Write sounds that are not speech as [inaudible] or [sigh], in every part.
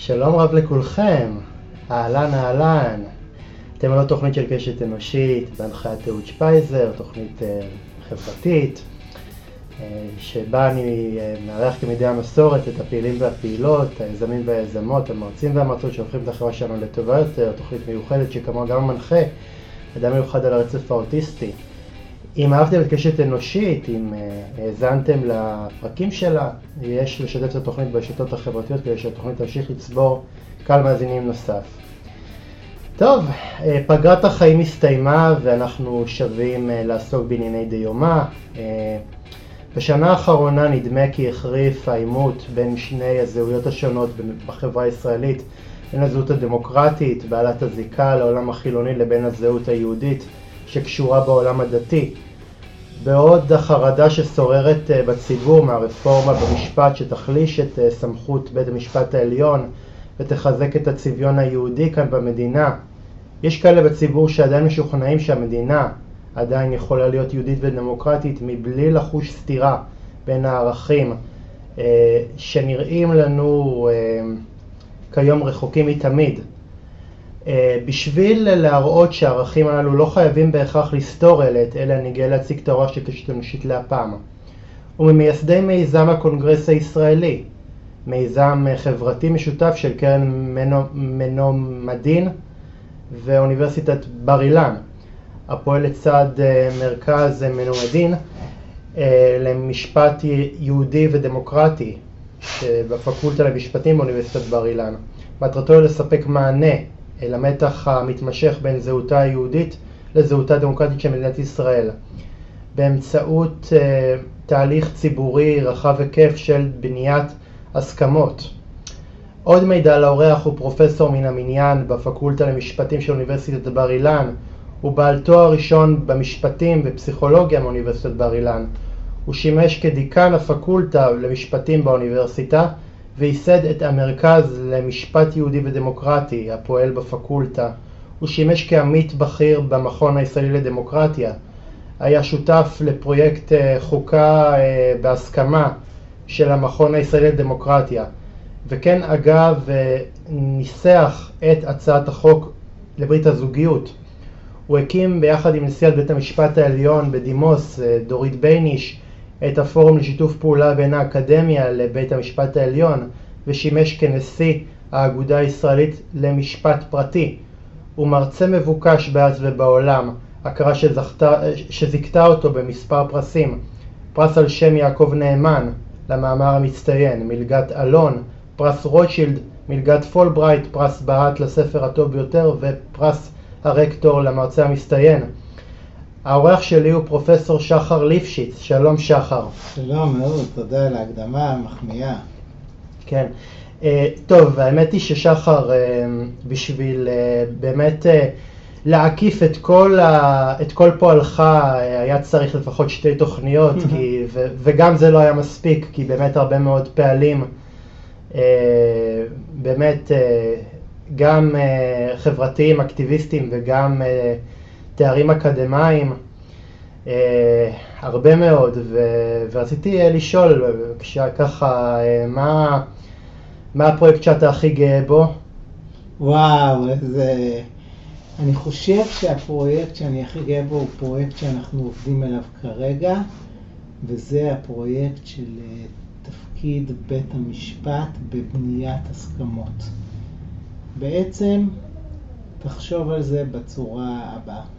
שלום רב לכולכם, אהלן אהלן. אתם על התוכנית של קשת אנושית בהנחיית אהוד שפייזר, תוכנית uh, חברתית, uh, שבה אני uh, מארח כמדי המסורת את הפעילים והפעילות, היזמים והיזמות, המרצים והמרצות שהופכים את החברה שלנו לטובה יותר, תוכנית מיוחדת שכמוה גם מנחה, אדם מיוחד על הרצף האוטיסטי. אם אהבתם את קשת אנושית, אם האזנתם לפרקים שלה, יש לשתף את התוכנית ברשתות החברתיות כדי שהתוכנית תמשיך לצבור קהל מאזינים נוסף. טוב, פגרת החיים הסתיימה ואנחנו שבים לעסוק בענייני דיומא. בשנה האחרונה נדמה כי החריף העימות בין שני הזהויות השונות בחברה הישראלית, בין הזהות הדמוקרטית, בעלת הזיקה לעולם החילוני לבין הזהות היהודית שקשורה בעולם הדתי. בעוד החרדה ששוררת בציבור מהרפורמה במשפט שתחליש את סמכות בית המשפט העליון ותחזק את הצביון היהודי כאן במדינה, יש כאלה בציבור שעדיין משוכנעים שהמדינה עדיין יכולה להיות יהודית ודמוקרטית מבלי לחוש סתירה בין הערכים שנראים לנו כיום רחוקים מתמיד. בשביל להראות שהערכים הללו לא חייבים בהכרח לסתור אלת, אלא אני גאה להציג את קשת אנושית להפעם. וממייסדי מיזם הקונגרס הישראלי, מיזם חברתי משותף של קרן מנומדין ואוניברסיטת בר אילן, הפועל לצד מרכז מנומדין למשפט יהודי ודמוקרטי בפקולטה למשפטים באוניברסיטת בר אילן. מטרתו לספק מענה למתח המתמשך בין זהותה היהודית לזהותה הדמוקרטית של מדינת ישראל באמצעות uh, תהליך ציבורי רחב היקף של בניית הסכמות. עוד מידע לאורח הוא פרופסור מן המניין בפקולטה למשפטים של אוניברסיטת בר אילן הוא בעל תואר ראשון במשפטים ופסיכולוגיה מאוניברסיטת בר אילן. הוא שימש כדיקן הפקולטה למשפטים באוניברסיטה וייסד את המרכז למשפט יהודי ודמוקרטי הפועל בפקולטה. הוא שימש כעמית בכיר במכון הישראלי לדמוקרטיה. היה שותף לפרויקט חוקה בהסכמה של המכון הישראלי לדמוקרטיה. וכן אגב ניסח את הצעת החוק לברית הזוגיות. הוא הקים ביחד עם נשיאת בית המשפט העליון בדימוס דורית בייניש את הפורום לשיתוף פעולה בין האקדמיה לבית המשפט העליון ושימש כנשיא האגודה הישראלית למשפט פרטי. הוא מרצה מבוקש בארץ ובעולם, הכרה שזכתה, שזיכתה אותו במספר פרסים, פרס על שם יעקב נאמן למאמר המצטיין, מלגת אלון, פרס רוטשילד, מלגת פולברייט, פרס בהט לספר הטוב ביותר ופרס הרקטור למרצה המצטיין. האורח שלי הוא פרופסור שחר ליפשיץ, שלום שחר. שלום מאוד, תודה על ההקדמה המחמיאה. כן, טוב, האמת היא ששחר בשביל באמת להקיף את כל, ה... את כל פועלך היה צריך לפחות שתי תוכניות [laughs] כי... ו... וגם זה לא היה מספיק כי באמת הרבה מאוד פעלים באמת גם חברתיים, אקטיביסטים וגם תארים אקדמיים, הרבה מאוד, ו... ורציתי לשאול ככה, מה, מה הפרויקט שאתה הכי גאה בו? וואו, איזה... אני חושב שהפרויקט שאני הכי גאה בו הוא פרויקט שאנחנו עובדים עליו כרגע, וזה הפרויקט של תפקיד בית המשפט בבניית הסכמות. בעצם, תחשוב על זה בצורה הבאה.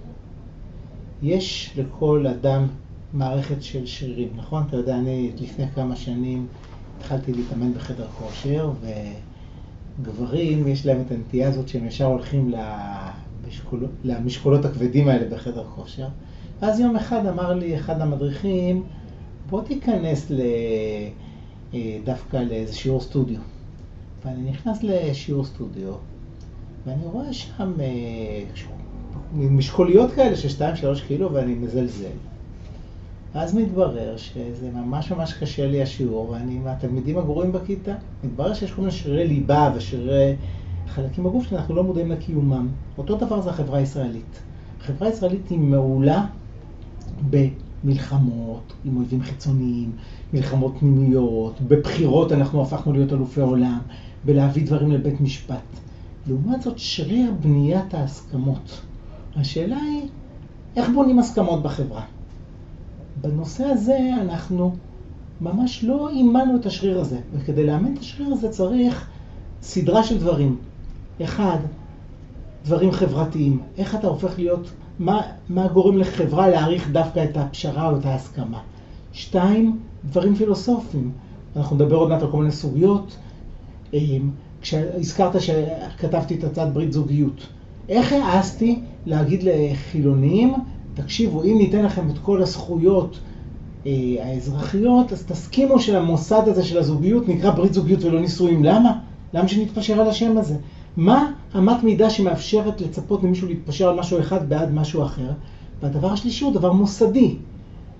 יש לכל אדם מערכת של שרירים, נכון? אתה יודע, אני לפני כמה שנים התחלתי להתאמן בחדר כושר, וגברים, יש להם את הנטייה הזאת שהם ישר הולכים למשקול... למשקולות הכבדים האלה בחדר כושר. ואז יום אחד אמר לי אחד המדריכים, בוא תיכנס ל... דווקא לאיזה שיעור סטודיו. ואני נכנס לשיעור סטודיו, ואני רואה שם משקוליות כאלה של 2-3 קילו ואני מזלזל. ואז מתברר שזה ממש ממש קשה לי השיעור, ואני מהתלמידים הגרועים בכיתה. מתברר שיש כל מיני שרירי ליבה ושרירי חלקים בגוף שאנחנו לא מודעים לקיומם. אותו דבר זה החברה הישראלית. החברה הישראלית היא מעולה במלחמות עם אויבים חיצוניים, מלחמות פנימיות, בבחירות אנחנו הפכנו להיות אלופי עולם. בלהביא דברים לבית משפט. לעומת זאת, שריר בניית ההסכמות. השאלה היא, איך בונים הסכמות בחברה? בנושא הזה אנחנו ממש לא אימנו את השריר הזה, וכדי לאמן את השריר הזה צריך סדרה של דברים. אחד, דברים חברתיים. איך אתה הופך להיות, מה, מה גורם לחברה להעריך דווקא את הפשרה או את ההסכמה. שתיים, דברים פילוסופיים. אנחנו נדבר עוד מעט על כל מיני סוגיות. כשהזכרת שכתבתי את הצעת ברית זוגיות. איך העזתי להגיד לחילונים, תקשיבו, אם ניתן לכם את כל הזכויות אה, האזרחיות, אז תסכימו שלמוסד הזה של הזוגיות נקרא ברית זוגיות ולא נישואים. למה? למה שנתפשר על השם הזה? מה אמת מידה שמאפשרת לצפות למישהו להתפשר על משהו אחד בעד משהו אחר? והדבר השלישי הוא דבר מוסדי.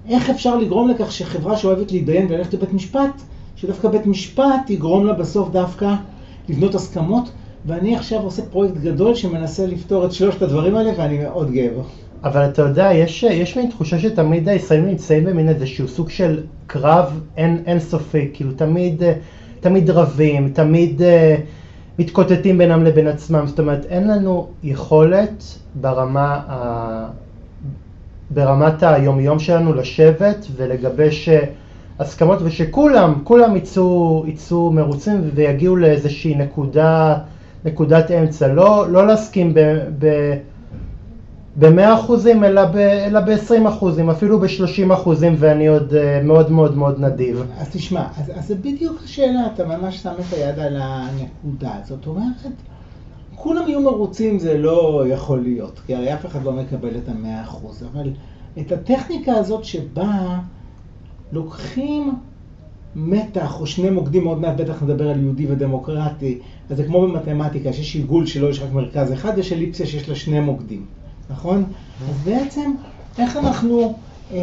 איך אפשר לגרום לכך שחברה שאוהבת להתדיין וללכת לבית משפט, שדווקא בית משפט יגרום לה בסוף דווקא לבנות הסכמות, ואני עכשיו עושה פרויקט גדול שמנסה לפתור את שלושת הדברים האלה, ואני מאוד גאה בו. אבל אתה יודע, יש, יש מין תחושה שתמיד הישראלים נמצאים במין איזשהו סוג של קרב אין, אינסופי, כאילו תמיד, תמיד רבים, תמיד uh, מתקוטטים בינם לבין עצמם, זאת אומרת אין לנו יכולת ברמה, ה, ברמת היומיום שלנו לשבת ולגבש אה, הסכמות ושכולם, כולם יצאו, יצאו מרוצים ויגיעו לאיזושהי נקודה, נקודת אמצע, לא, לא להסכים ב... ב ב-100 אחוזים, אלא ב-20 אחוזים, אפילו ב-30 אחוזים, ואני עוד uh, מאוד מאוד מאוד נדיב. אז תשמע, אז, אז זה בדיוק השאלה, אתה ממש שם את היד על הנקודה. זאת אומרת, כולם יהיו מרוצים, זה לא יכול להיות, כי הרי אף אחד לא מקבל את ה-100 אחוז, אבל את הטכניקה הזאת שבה לוקחים מתח או שני מוקדים, עוד מעט בטח נדבר על יהודי ודמוקרטי, אז זה כמו במתמטיקה, שיש עיגול שלו יש רק מרכז אחד, יש אליפסיה שיש לה שני מוקדים. נכון? אז בעצם, איך אנחנו, אמ,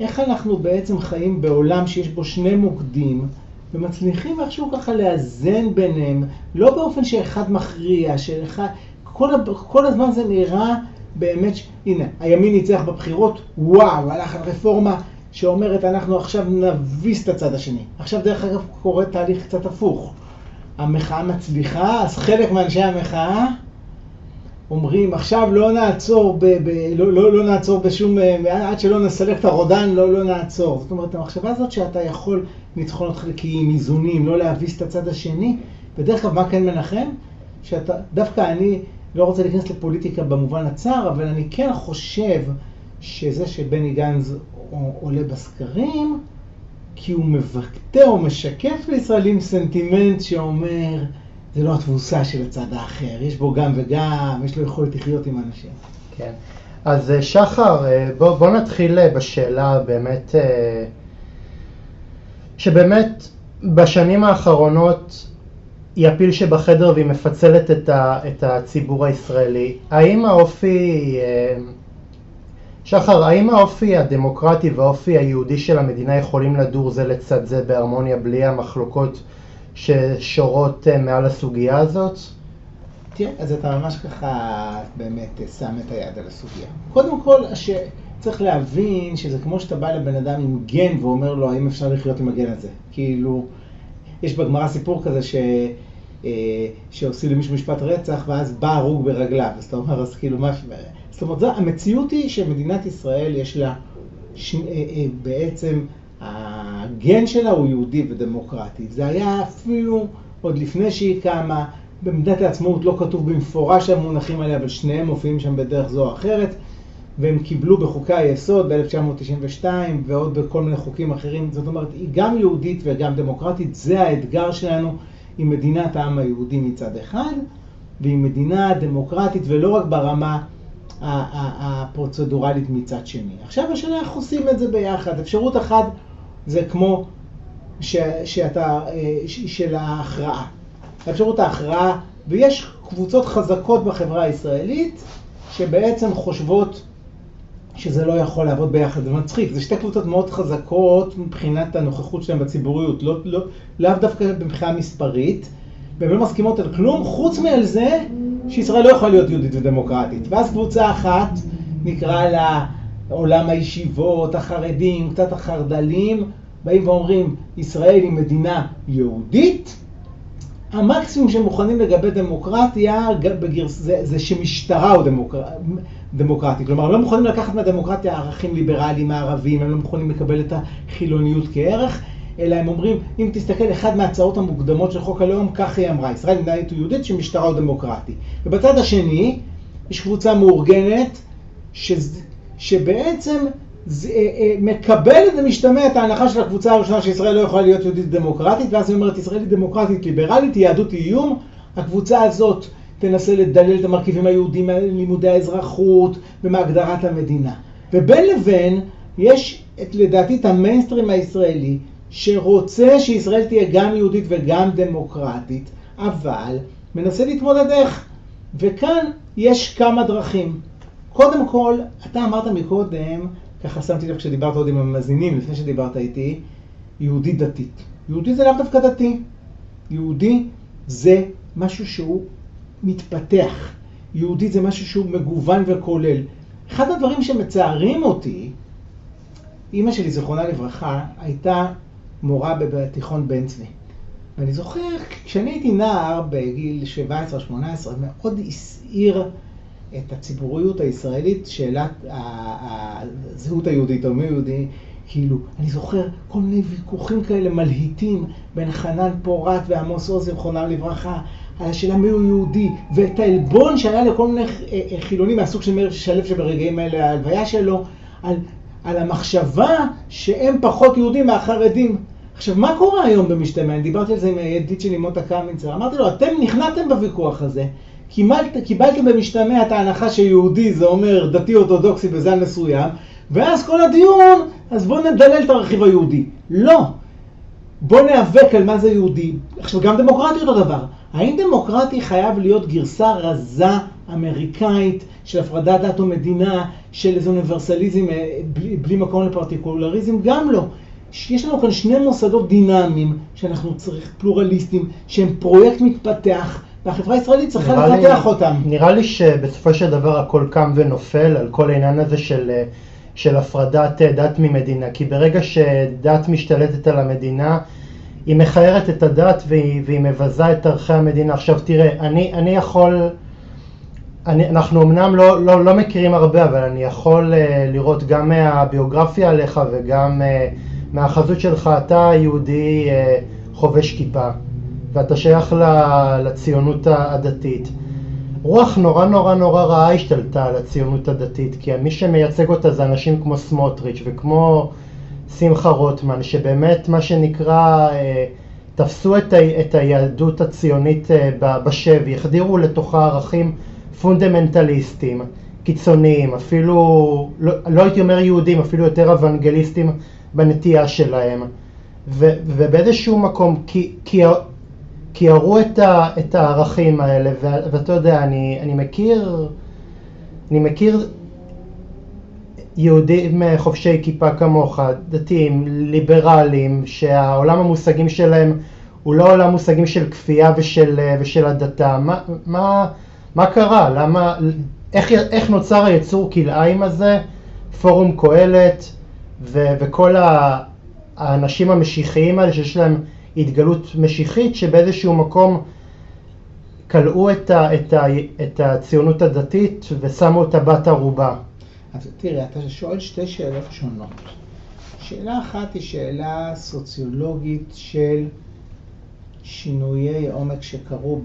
איך אנחנו בעצם חיים בעולם שיש בו שני מוקדים, ומצליחים איכשהו ככה לאזן ביניהם, לא באופן שאחד מכריע, שאחד, כל, כל הזמן זה נראה באמת, ש... הנה, הימין ניצח בבחירות, וואו, הלך על רפורמה שאומרת אנחנו עכשיו נביס את הצד השני. עכשיו דרך אגב קורה תהליך קצת הפוך. המחאה מצליחה, אז חלק מאנשי המחאה אומרים, עכשיו לא נעצור, ב, ב, לא, לא, לא נעצור בשום, אה, עד שלא נסלק את הרודן, לא, לא נעצור. זאת אומרת, המחשבה הזאת שאתה יכול ניצחונות חלקיים, איזונים, לא להביס את הצד השני, בדרך כלל מה כן מנחם? שאתה, דווקא אני לא רוצה להיכנס לפוליטיקה במובן הצר, אבל אני כן חושב שזה שבני גנץ עולה בסקרים, כי הוא מבטא או משקף לישראלים סנטימנט שאומר, זה לא התבוסה של הצד האחר, יש בו גם וגם, יש לו יכולת לחיות עם אנשים. כן. אז אה, שחר, אה, בוא, בוא נתחיל אה, בשאלה באמת, שבאמת בשנים האחרונות היא הפיל שבחדר והיא מפצלת את, ה, את הציבור הישראלי. האם האופי, שחר, האם האופי הדמוקרטי והאופי היהודי של המדינה יכולים לדור זה לצד זה בהרמוניה בלי המחלוקות ששורות אה, מעל הסוגיה הזאת? תראה, אז אתה ממש ככה באמת שם את היד על הסוגיה. קודם כל, צריך להבין שזה כמו שאתה בא לבן אדם עם גן ואומר לו, האם אפשר לחיות עם הגן הזה? כאילו, יש בגמרא סיפור כזה ש... אה, שעושים למישהו משפט רצח, ואז בא הרוג ברגליו. אז אתה אומר, אז כאילו, מה... זאת אומרת, המציאות היא שמדינת ישראל יש לה ש... אה, בעצם הגן שלה הוא יהודי ודמוקרטי. זה היה אפילו עוד לפני שהיא קמה, במדינת העצמאות לא כתוב במפורש המונחים האלה, אבל שניהם מופיעים שם בדרך זו או אחרת, והם קיבלו בחוקי היסוד ב-1992 ועוד בכל מיני חוקים אחרים. זאת אומרת, היא גם יהודית וגם דמוקרטית, זה האתגר שלנו עם מדינת העם היהודי מצד אחד, ועם מדינה דמוקרטית, ולא רק ברמה הפרוצדורלית מצד שני. עכשיו השאלה איך עושים את זה ביחד. אפשרות אחת זה כמו ש, שאתה, אה, של ההכרעה. האפשרות ההכרעה, ויש קבוצות חזקות בחברה הישראלית שבעצם חושבות שזה לא יכול לעבוד ביחד, זה מצחיק, זה שתי קבוצות מאוד חזקות מבחינת הנוכחות שלהן בציבוריות, לא, לא, לאו דווקא מבחינה מספרית, והן לא מסכימות על כלום, חוץ מעל זה שישראל לא יכולה להיות יהודית ודמוקרטית. ואז קבוצה אחת, נקרא לה עולם הישיבות, החרדים, קצת החרד"לים, באים ואומרים, ישראל היא מדינה יהודית, המקסימום שהם מוכנים לגבי דמוקרטיה בגרס, זה, זה שמשטרה הוא דמוקר, דמוקרטי. כלומר, הם לא מוכנים לקחת מהדמוקרטיה ערכים ליברליים מערביים, הם לא מוכנים לקבל את החילוניות כערך, אלא הם אומרים, אם תסתכל, אחת מההצעות המוקדמות של חוק הלאום, כך היא אמרה, ישראל מדינה יהודית שמשטרה הוא דמוקרטי. ובצד השני, יש קבוצה מאורגנת, ש, שבעצם זה, אה, אה, מקבלת ומשתמע את ההנחה של הקבוצה הראשונה שישראל לא יכולה להיות יהודית דמוקרטית, ואז היא אומרת, ישראל היא דמוקרטית ליברלית, יהדות היא איום, הקבוצה הזאת תנסה לדלל את המרכיבים היהודים מלימודי האזרחות ומהגדרת המדינה. ובין לבין, יש את, לדעתי את המיינסטרים הישראלי, שרוצה שישראל תהיה גם יהודית וגם דמוקרטית, אבל מנסה להתמודד איך. וכאן יש כמה דרכים. קודם כל, אתה אמרת מקודם, ככה שמתי לב כשדיברת עוד עם המאזינים, לפני שדיברת איתי, יהודי דתית. יהודי זה לאו דווקא דתי. יהודי זה משהו שהוא מתפתח. יהודי זה משהו שהוא מגוון וכולל. אחד הדברים שמצערים אותי, אימא שלי, זיכרונה לברכה, הייתה מורה בתיכון בן צבי. ואני זוכר, כשאני הייתי נער בגיל 17-18, מאוד הסעיר את הציבוריות הישראלית, שאלת הזהות היהודית או מי יהודי, כאילו, אני זוכר כל מיני ויכוחים כאלה מלהיטים בין חנן פורת ועמוס עוז, זיכרונם לברכה, על השאלה מי הוא יהודי, ואת העלבון שהיה לכל מיני אה, אה, חילונים מהסוג של מאיר שלו שברגעים האלה ההלוויה שלו, על, על המחשבה שהם פחות יהודים מהחרדים. עכשיו, מה קורה היום במשתמע? דיברתי על זה עם הידיד שלי מוטה קמינסר, אמרתי לו, אתם נכנעתם בוויכוח הזה, קיבלת, קיבלתם במשתמע את ההנחה שיהודי זה אומר דתי אורתודוקסי בזן מסוים, ואז כל הדיון, אז בואו נדלל את הרכיב היהודי. לא. בואו ניאבק על מה זה יהודי. עכשיו, גם דמוקרטי אותו דבר. האם דמוקרטי חייב להיות גרסה רזה אמריקאית של הפרדת דת ומדינה, של איזה אוניברסליזם אה, בלי, בלי מקום לפרטיקולריזם? גם לא. יש לנו כאן שני מוסדות דינמיים שאנחנו צריכים, פלורליסטים, שהם פרויקט מתפתח, והחברה הישראלית צריכה לפתח אותם. נראה לי שבסופו של דבר הכל קם ונופל על כל העניין הזה של, אה, של הפרדת אה, דת ממדינה, כי ברגע שדת משתלטת על המדינה, היא מכערת את הדת והיא, והיא מבזה את ערכי המדינה. עכשיו תראה, אני, אני יכול, אני, אנחנו אמנם לא, לא, לא מכירים הרבה, אבל אני יכול uh, לראות גם מהביוגרפיה עליך וגם uh, מהחזות שלך, אתה יהודי uh, חובש כיפה, ואתה שייך לציונות הדתית. רוח נורא נורא נורא רעה השתלטה על הציונות הדתית, כי מי שמייצג אותה זה אנשים כמו סמוטריץ' וכמו שמחה רוטמן, שבאמת מה שנקרא אה, תפסו את, ה, את היהדות הציונית אה, בשבי, החדירו לתוכה ערכים פונדמנטליסטיים, קיצוניים, אפילו, לא, לא הייתי אומר יהודים, אפילו יותר אוונגליסטים בנטייה שלהם. ו, ובאיזשהו מקום, כי, כי, הראו את, את הערכים האלה, ו, ואתה יודע, אני, אני מכיר, אני מכיר יהודים חובשי כיפה כמוך, דתיים, ליברליים, שהעולם המושגים שלהם הוא לא עולם מושגים של כפייה ושל, ושל הדתה. מה, מה, מה קרה? למה, איך, איך נוצר היצור כלאיים הזה, פורום קהלת ו, וכל האנשים המשיחיים האלה שיש להם התגלות משיחית שבאיזשהו מקום כלאו את, את, את הציונות הדתית ושמו אותה בת ערובה. אז תראה, אתה שואל שתי שאלות שונות. שאלה אחת היא שאלה סוציולוגית של שינויי עומק שקרו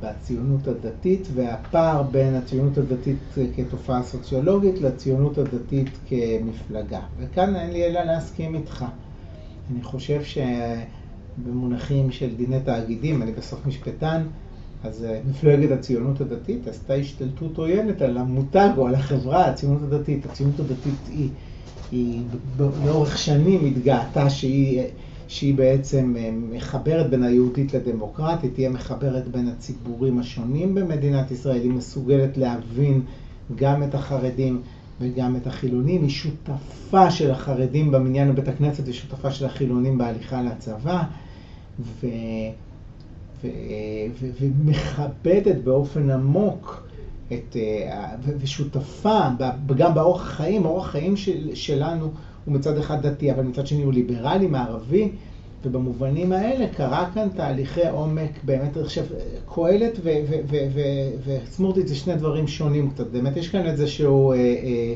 בציונות הדתית והפער בין הציונות הדתית כתופעה סוציולוגית לציונות הדתית כמפלגה. וכאן אין לי אלא להסכים איתך. אני חושב שבמונחים של דיני תאגידים, אני בסוף משפטן, אז אה, מפלגת הציונות הדתית עשתה השתלטות עוינת על המותג או על החברה, הציונות הדתית. הציונות הדתית היא, היא לאורך שנים התגאתה שהיא, שהיא בעצם אה, מחברת בין היהודית לדמוקרטית, היא המחברת בין הציבורים השונים במדינת ישראל, היא מסוגלת להבין גם את החרדים וגם את החילונים, היא שותפה של החרדים במניין בבית הכנסת ושותפה של החילונים בהליכה לצבא. ו... ומכבדת באופן עמוק את, אה, ושותפה גם באורח החיים, האורח החיים של, שלנו הוא מצד אחד דתי, אבל מצד שני הוא ליברלי, מערבי, ובמובנים האלה קרה כאן תהליכי עומק, באמת, אני חושב, קהלת וסמורטית זה שני דברים שונים קצת. באמת יש כאן איזשהו, אה, אה,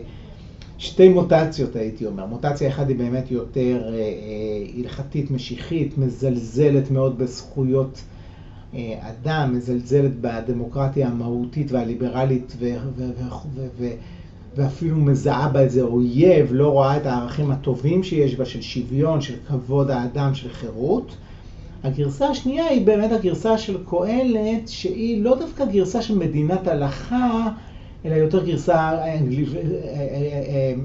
שתי מוטציות הייתי אומר. מוטציה אחת היא באמת יותר אה, הלכתית, משיחית, מזלזלת מאוד בזכויות אדם, מזלזלת בדמוקרטיה המהותית והליברלית ו... ו, ו, ו ואפילו מזהה בה איזה אויב, לא רואה את הערכים הטובים שיש בה של שוויון, של כבוד האדם, של חירות. הגרסה השנייה היא באמת הגרסה של קהלת, שהיא לא דווקא גרסה של מדינת הלכה, אלא יותר גרסה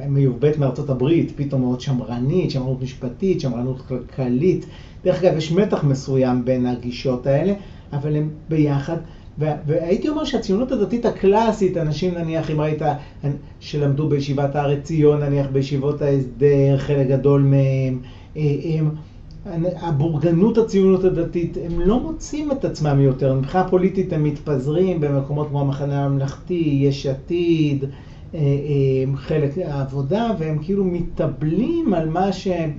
מיובאת מארצות הברית, פתאום מאוד שמרנית, שמרנות משפטית, שמרנות כלכלית. דרך אגב, יש מתח מסוים בין הגישות האלה, אבל הם ביחד. והייתי אומר שהציונות הדתית הקלאסית, אנשים נניח, אם ראית, שלמדו בישיבת הארץ ציון, נניח בישיבות ההסדר, חלק גדול מהם, אה, הם, הבורגנות הציונות הדתית, הם לא מוצאים את עצמם יותר. מבחינה פוליטית הם מתפזרים במקומות כמו המחנה הממלכתי, יש עתיד, אה, אה, חלק העבודה, והם כאילו מתאבלים על מה שהם...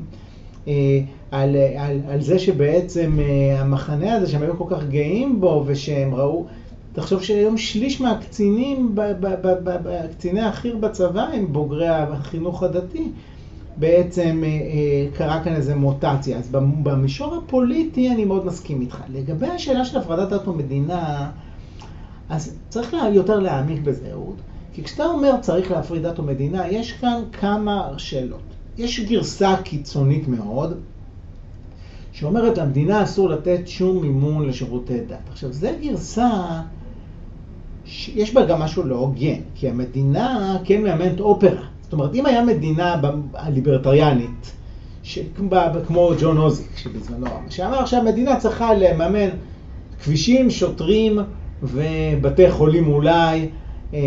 על, על, על זה שבעצם uh, המחנה הזה שהם היו כל כך גאים בו ושהם ראו, תחשוב שהיום שליש מהקצינים, קציני החי"ר בצבא הם בוגרי החינוך הדתי. בעצם uh, קרה כאן איזה מוטציה. אז במישור הפוליטי אני מאוד מסכים איתך. לגבי השאלה של הפרדת דת ומדינה, אז צריך יותר להעמיק בזה, אהוד. כי כשאתה אומר צריך להפריד דת ומדינה, יש כאן כמה שאלות. יש גרסה קיצונית מאוד, שאומרת למדינה אסור לתת שום מימון לשירותי דת. עכשיו, זו גרסה שיש בה גם משהו לא הוגן, כי המדינה כן מממנת אופרה. זאת אומרת, אם היה מדינה ליברטריאנית, כמו ג'ון הוזיק שבזמנו, שאמר שהמדינה צריכה לממן כבישים, שוטרים ובתי חולים אולי אה,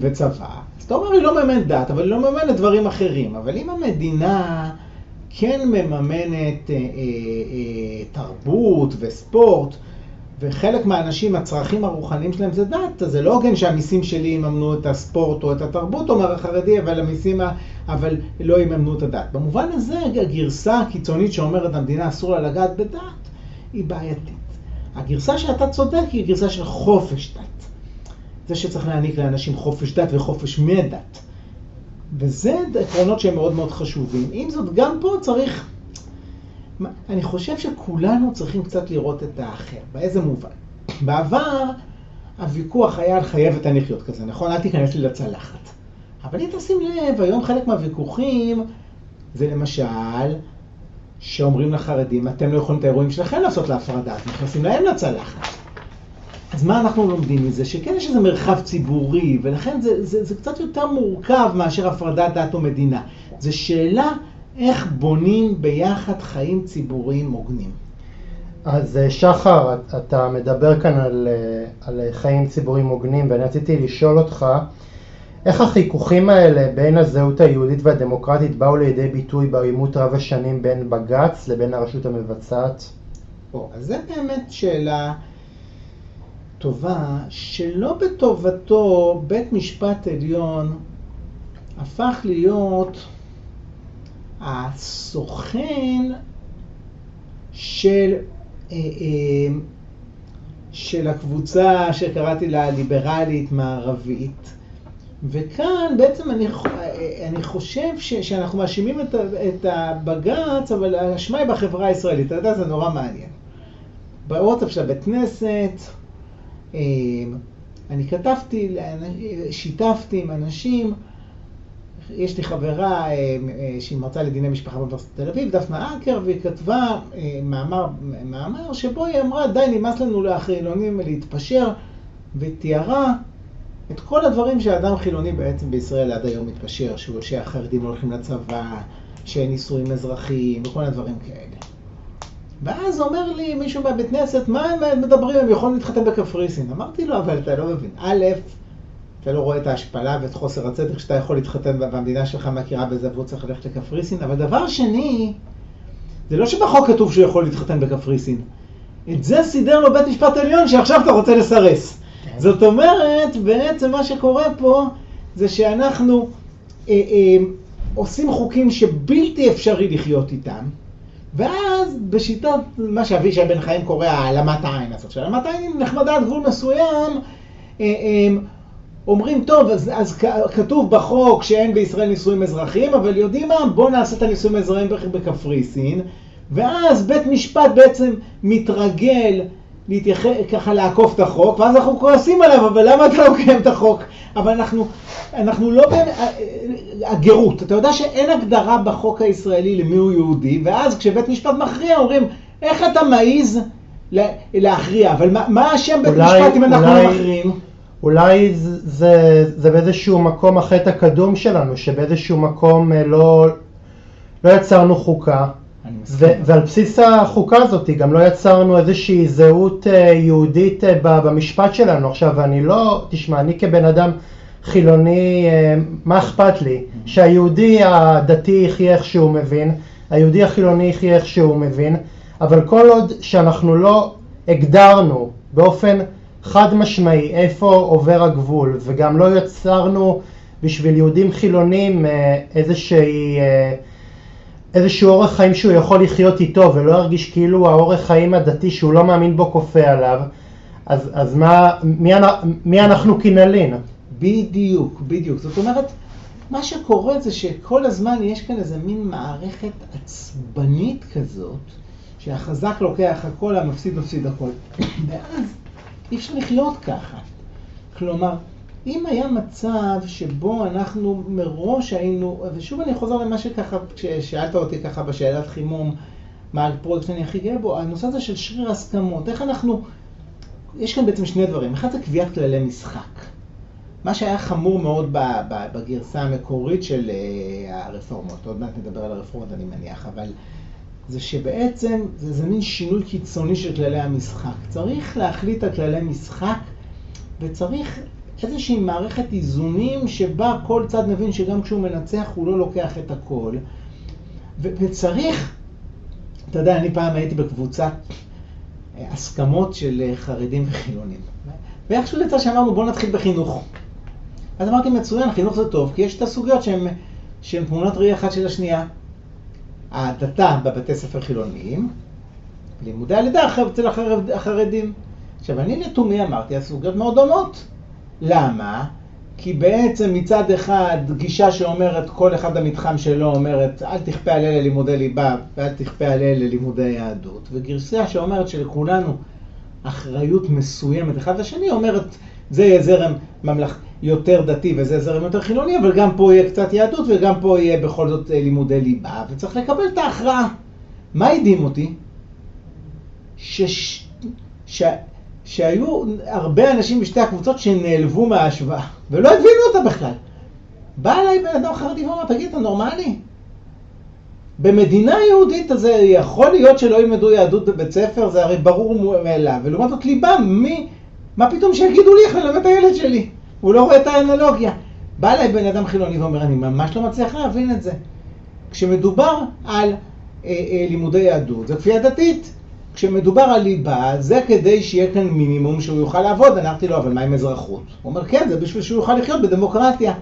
וצבא. אז אתה אומר, היא לא מממנת דת, אבל היא לא מממנת דברים אחרים. אבל אם המדינה כן מממנת אה, אה, אה, תרבות וספורט, וחלק מהאנשים, הצרכים הרוחניים שלהם זה דת, אז זה לא הוגן שהמיסים שלי יממנו את הספורט או את התרבות, אומר החרדי, אבל המיסים, אבל לא יממנו את הדת. במובן הזה, הגרסה הקיצונית שאומרת המדינה אסור לה לגעת בדת, היא בעייתית. הגרסה שאתה צודק היא גרסה של חופש דת. זה שצריך להעניק לאנשים חופש דת וחופש מדת. וזה עקרונות שהם מאוד מאוד חשובים. עם זאת, גם פה צריך, אני חושב שכולנו צריכים קצת לראות את האחר. באיזה מובן? בעבר הוויכוח היה על חייבת אני לחיות כזה, נכון? אל תיכנס לי לצלחת. אבל אם תשים לב, היום חלק מהוויכוחים זה למשל, שאומרים לחרדים, אתם לא יכולים את האירועים שלכם לעשות להפרדה, אתם נכנסים להם לצלחת. אז מה אנחנו לומדים מזה? שכן יש איזה מרחב ציבורי, ולכן זה, זה, זה קצת יותר מורכב מאשר הפרדת דת ומדינה. זו שאלה איך בונים ביחד חיים ציבוריים הוגנים. אז אה, שחר, אתה מדבר כאן על, אה, על חיים ציבוריים הוגנים, ואני רציתי לשאול אותך, איך החיכוכים האלה בין הזהות היהודית והדמוקרטית באו לידי ביטוי בעימות רב השנים בין בג"ץ לבין הרשות המבצעת? או, אז זו באמת שאלה טובה, שלא בטובתו בית משפט עליון הפך להיות הסוכן של, אה, אה, של הקבוצה שקראתי לה ליברלית מערבית. וכאן בעצם אני, אני חושב ש, שאנחנו מאשימים את, את הבג"ץ, אבל האשמה היא בחברה הישראלית. אתה יודע, זה נורא מעניין. בוואטסאפ של הבית כנסת, אני כתבתי, שיתפתי עם אנשים, יש לי חברה אמ, אה, שהיא מרצה לדיני משפחה באוניברסיטת תל אביב, דפנה אקר, והיא כתבה אה, מאמר, מאמר שבו היא אמרה, די נמאס לנו לחילונים להתפשר, ותיארה את כל הדברים שאדם חילוני בעצם בישראל עד היום מתפשר, שהחרדים לא הולכים לצבא, שאין נישואים אזרחיים וכל מיני דברים כאלה. ואז אומר לי מישהו מהבית כנסת, מה הם מדברים, הם יכולים להתחתן בקפריסין. אמרתי לו, אבל אתה לא מבין. א', אתה לא רואה את ההשפלה ואת חוסר הצדק שאתה יכול להתחתן והמדינה שלך מכירה בזה והוא צריך ללכת לקפריסין, אבל דבר שני, זה לא שבחוק כתוב שהוא יכול להתחתן בקפריסין. את זה סידר לו בית משפט עליון שעכשיו אתה רוצה לסרס. כן. זאת אומרת, בעצם מה שקורה פה זה שאנחנו אה, אה, עושים חוקים שבלתי אפשרי לחיות איתם. ואז בשיטת מה שאבישי בן חיים קורא העלמת העין הזאת, שהעלמת העין היא נחמדה עד גבול מסוים, אה, אה, אומרים, טוב, אז, אז כתוב בחוק שאין בישראל נישואים אזרחיים, אבל יודעים מה? בואו נעשה את הנישואים האזרחיים בקפריסין, ואז בית משפט בעצם מתרגל להתייח... ככה לעקוף את החוק, ואז אנחנו כועסים עליו, אבל למה אתה לא מקיים את החוק? אבל אנחנו, אנחנו לא באמת, הגרות, אתה יודע שאין הגדרה בחוק הישראלי למי הוא יהודי, ואז כשבית משפט מכריע אומרים, איך אתה מעז להכריע, אבל מה אשם בית משפט אם אנחנו לא מכריעים? אולי זה, זה, זה באיזשהו מקום החטא הקדום שלנו, שבאיזשהו מקום אה, לא, לא יצרנו חוקה, ועל בסיס החוקה הזאת גם לא יצרנו איזושהי זהות אה, יהודית אה, במשפט שלנו. עכשיו, אני לא, תשמע, אני כבן אדם חילוני, מה אכפת לי? שהיהודי הדתי יחיה איך שהוא מבין, היהודי החילוני יחיה איך שהוא מבין, אבל כל עוד שאנחנו לא הגדרנו באופן חד משמעי איפה עובר הגבול, וגם לא יצרנו בשביל יהודים חילונים אה, איזושהי, אה, איזשהו אורח חיים שהוא יכול לחיות איתו ולא ירגיש כאילו האורח חיים הדתי שהוא לא מאמין בו כופה עליו, אז, אז מה, מי, מי אנחנו כנלין? בדיוק, בדיוק. זאת אומרת, מה שקורה זה שכל הזמן יש כאן איזה מין מערכת עצבנית כזאת, שהחזק לוקח הכל, המפסיד מפסיד הכל. ואז אי אפשר לחיות ככה. כלומר, אם היה מצב שבו אנחנו מראש היינו, ושוב אני חוזר למה שככה, כששאלת אותי ככה בשאלת חימום, מה הפרויקט שאני הכי גאה בו, הנושא הזה של שריר הסכמות, איך אנחנו, יש כאן בעצם שני דברים, אחד זה קביעת כללי משחק. מה שהיה חמור מאוד בגרסה המקורית של אה, הרפורמות, עוד מעט נדבר על הרפורמות אני מניח, אבל זה שבעצם זה איזה מין שינוי קיצוני של כללי המשחק. צריך להחליט על כללי משחק וצריך איזושהי מערכת איזונים שבה כל צד מבין שגם כשהוא מנצח הוא לא לוקח את הכל. ו- וצריך, אתה יודע, אני פעם הייתי בקבוצת אה, הסכמות של אה, חרדים וחילונים. ואיכשהו יצא שאמרנו בואו נתחיל בחינוך. אז אמרתי מצוין, חינוך זה טוב, כי יש את הסוגיות שהן תמונת ראי אחת של השנייה. ההדתה בבתי ספר חילוניים, לימודי הלידה אצל החרדים. עכשיו, אני לתומי אמרתי, הסוגיות מאוד דומות. למה? כי בעצם מצד אחד גישה שאומרת כל אחד במתחם שלו אומרת אל תכפה על אלה לימודי ליבה ואל תכפה על אלה לימודי יהדות וגרסה שאומרת שלכולנו אחריות מסוימת אחד לשני אומרת זה יהיה זרם ממלכתי יותר דתי וזה זרם יותר חילוני, אבל גם פה יהיה קצת יהדות וגם פה יהיה בכל זאת אה, לימודי ליבה, וצריך לקבל את ההכרעה. מה הדהים אותי? שש... ש... שהיו הרבה אנשים בשתי הקבוצות שנעלבו מההשוואה, ולא הבינו אותה בכלל. בא אליי בן אדם חרדי ואומר, תגיד, אתה נורמלי? במדינה יהודית הזה יכול להיות שלא ילמדו יהדות בבית ספר, זה הרי ברור מאליו, ולעומת זאת ליבה, מי, מה פתאום שיגידו לי איך ללמד את הילד שלי? הוא לא רואה את האנלוגיה. בא אליי בן אדם חילוני ואומר, אני ממש לא מצליח להבין את זה. כשמדובר על אה, אה, לימודי יהדות, זה כפייה דתית. כשמדובר על ליבה, זה כדי שיהיה כאן מינימום שהוא יוכל לעבוד. אמרתי לו, אבל מה עם אזרחות? הוא אומר, כן, זה בשביל שהוא יוכל לחיות בדמוקרטיה.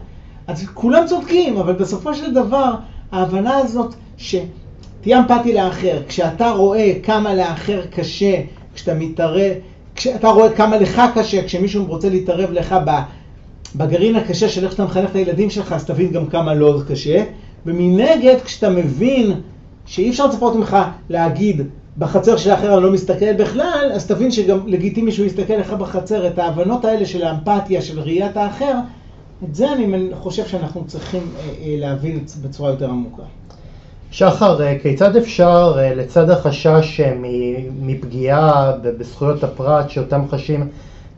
אז כולם צודקים, אבל בסופו של דבר, ההבנה הזאת שתהיה אמפתי לאחר, כשאתה רואה כמה לאחר קשה, כשאתה מתערב, כשאתה רואה כמה לך קשה, כשמישהו רוצה להתערב לך. בגרעין הקשה של איך שאתה מחנך את הילדים שלך, אז תבין גם כמה לא קשה. ומנגד, כשאתה מבין שאי אפשר לצפות ממך להגיד, בחצר של האחר אני לא מסתכל בכלל, אז תבין שגם לגיטימי שהוא יסתכל לך בחצר. את ההבנות האלה של האמפתיה, של ראיית האחר, את זה אני חושב שאנחנו צריכים אה, אה, להבין בצורה יותר עמוקה. שחר, אה, כיצד אפשר, לצד החשש מפגיעה בזכויות הפרט שאותם חשים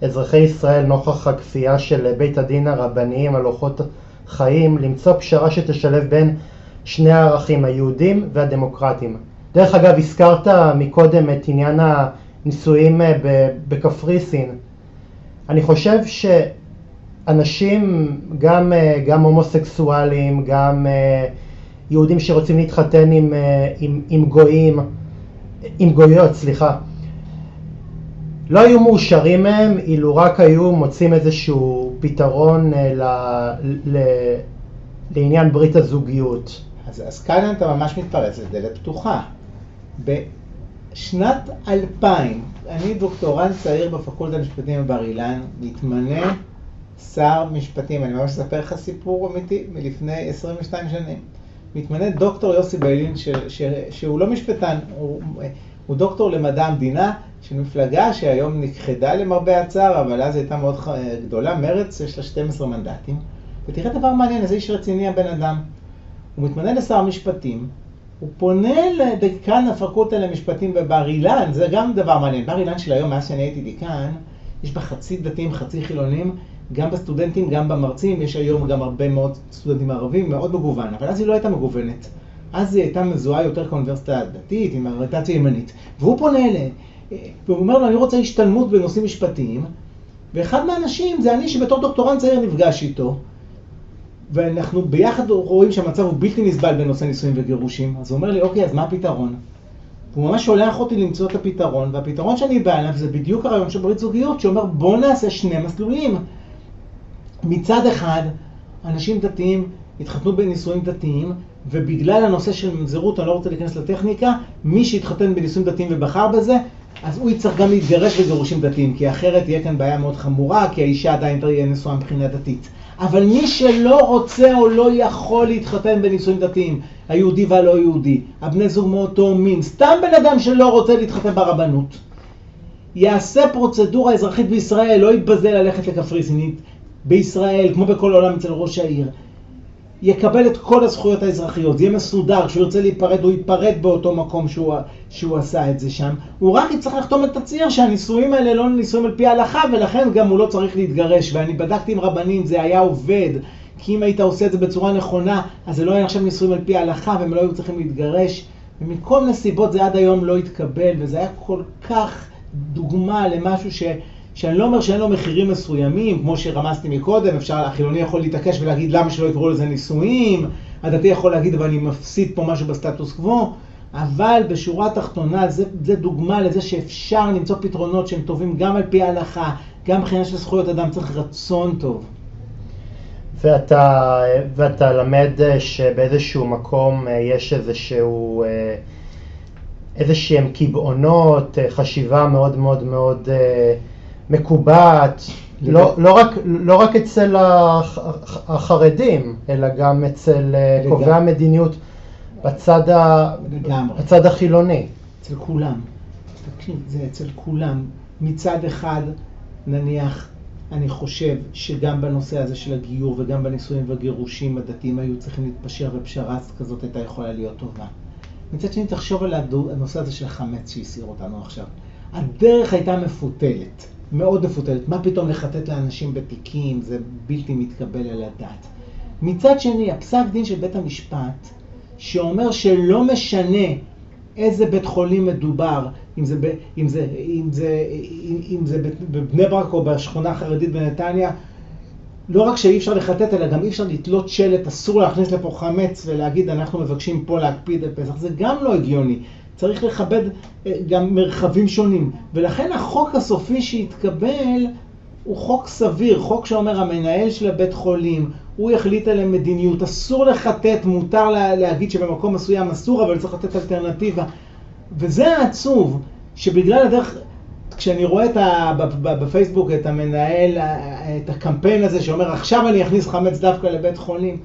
אזרחי ישראל נוכח הכפייה של בית הדין הרבניים על אורחות חיים, למצוא פשרה שתשלב בין שני הערכים, היהודים והדמוקרטיים. דרך אגב, הזכרת מקודם את עניין הנישואים אה, בקפריסין. אני חושב שאנשים, גם, אה, גם הומוסקסואלים, גם אה, יהודים שרוצים להתחתן עם, עם, עם גויים, עם גויות, סליחה, לא היו מאושרים מהם אילו רק היו מוצאים איזשהו פתרון ל, ל, לעניין ברית הזוגיות. אז, אז כאן אתה ממש מתפרץ לדלת פתוחה. בשנת 2000, אני דוקטורנט צעיר בפקולטה למשפטים בבר אילן, מתמנה שר משפטים, אני ממש אספר לך סיפור אמיתי מלפני 22 שנים. מתמנה דוקטור יוסי ביילין, ש, ש, שהוא לא משפטן, הוא, הוא דוקטור למדע המדינה של מפלגה שהיום נכחדה למרבה הצער, אבל אז הייתה מאוד גדולה, מרץ, יש לה 12 מנדטים. ותראה דבר מעניין, איזה איש רציני הבן אדם. הוא מתמנה לשר המשפטים, הוא פונה לדיקן הפקולטה למשפטים בבר אילן, זה גם דבר מעניין. בר אילן של היום, מאז שאני הייתי דיקן, יש בה חצי דתיים, חצי חילונים, גם בסטודנטים, גם במרצים, יש היום גם הרבה מאוד סטודנטים ערבים, מאוד מגוון, אבל אז היא לא הייתה מגוונת. אז היא הייתה מזוהה יותר כאוניברסיטה דתית, עם אוריינטציה ימנית. והוא פונה אליהם, והוא אומר לו, אני רוצה השתלמות בנושאים משפטיים, ואחד מהאנשים זה אני שבתור דוקטורנט צעיר נפגש איתו, ואנחנו ביחד רואים שהמצב הוא בלתי נסבל בנושא נישואים וגירושים, אז הוא אומר לי, אוקיי, אז מה הפתרון? הוא ממש שולח אותי למצוא את הפתרון, והפתרון שאני בא אליו זה בדיוק הרעיון של ברית זוגיות, שאומר בוא נעשה שני מסלולים. מצד אחד, אנשים דתיים התחתנו בנישואים דתיים, ובגלל הנושא של ממזרות, אני לא רוצה להיכנס לטכניקה, מי שהתחתן בנישואים דתיים ובחר בזה, אז הוא יצטרך גם להתגרש בגירושים דתיים, כי אחרת תהיה כאן בעיה מאוד חמורה, כי האישה עדיין תהיה נשואה מבחינה דתית. אבל מי שלא רוצה או לא יכול להתחתן בנישואים דתיים, היהודי והלא יהודי, הבני זוג מאותו מין, סתם בן אדם שלא רוצה להתחתן ברבנות, יעשה פרוצדורה אזרחית בישראל, לא יתבזה ללכת לקפריסינית, בישראל, כמו בכל העולם אצל ראש העיר, יקבל את כל הזכויות האזרחיות, זה יהיה מסודר, כשהוא ירצה להיפרד, הוא ייפרד באותו מקום שהוא, שהוא עשה את זה שם. הוא רק יצטרך לחתום את תצהיר שהנישואים האלה לא נישואים על פי ההלכה, ולכן גם הוא לא צריך להתגרש. ואני בדקתי עם רבנים, זה היה עובד. כי אם היית עושה את זה בצורה נכונה, אז זה לא היה עכשיו נישואים על פי ההלכה, והם לא היו צריכים להתגרש. ומכל מיני סיבות זה עד היום לא התקבל, וזה היה כל כך דוגמה למשהו ש... שאני לא אומר שאין לו מחירים מסוימים, כמו שרמזתי מקודם, אפשר, החילוני יכול להתעקש ולהגיד למה שלא יקראו לזה נישואים, הדתי יכול להגיד אבל אני מפסיד פה משהו בסטטוס קוו, אבל בשורה התחתונה זה, זה דוגמה לזה שאפשר למצוא פתרונות שהם טובים גם על פי ההלכה, גם מבחינה של זכויות אדם, צריך רצון טוב. ואתה, ואתה למד שבאיזשהו מקום יש איזשהו, איזשהם קבעונות, חשיבה מאוד מאוד מאוד מקובעת, לא, לא, רק, לא רק אצל החרדים, אלא גם אצל אה, קובעי המדיניות בצד, ה... בצד החילוני. אצל כולם. תקשיב, זה אצל כולם. מצד אחד, נניח, אני חושב שגם בנושא הזה של הגיור וגם בנישואים והגירושים הדתיים היו צריכים להתפשר ופשרה כזאת הייתה יכולה להיות טובה. מצד שני, תחשוב על הנושא הזה של החמץ שהסעיר אותנו עכשיו. הדרך הייתה מפותלת. מאוד מפותלת. מה פתאום לחטט לאנשים בתיקים, זה בלתי מתקבל על הדעת. מצד שני, הפסק דין של בית המשפט, שאומר שלא משנה איזה בית חולים מדובר, אם זה, ב, אם זה, אם זה, אם, אם זה בבני ברק או בשכונה החרדית בנתניה, לא רק שאי אפשר לחטט, אלא גם אי אפשר לתלות שלט, אסור להכניס לפה חמץ ולהגיד אנחנו מבקשים פה להקפיד על פסח, זה גם לא הגיוני. צריך לכבד אה, גם מרחבים שונים. ולכן החוק הסופי שהתקבל הוא חוק סביר, חוק שאומר המנהל של הבית חולים, הוא יחליט על המדיניות, אסור לחטט, מותר להגיד שבמקום מסוים אסור, אבל צריך לתת אלטרנטיבה. וזה העצוב, שבגלל הדרך, כשאני רואה את ה, בפייסבוק את המנהל, את הקמפיין הזה שאומר עכשיו אני אכניס חמץ דווקא לבית חולים,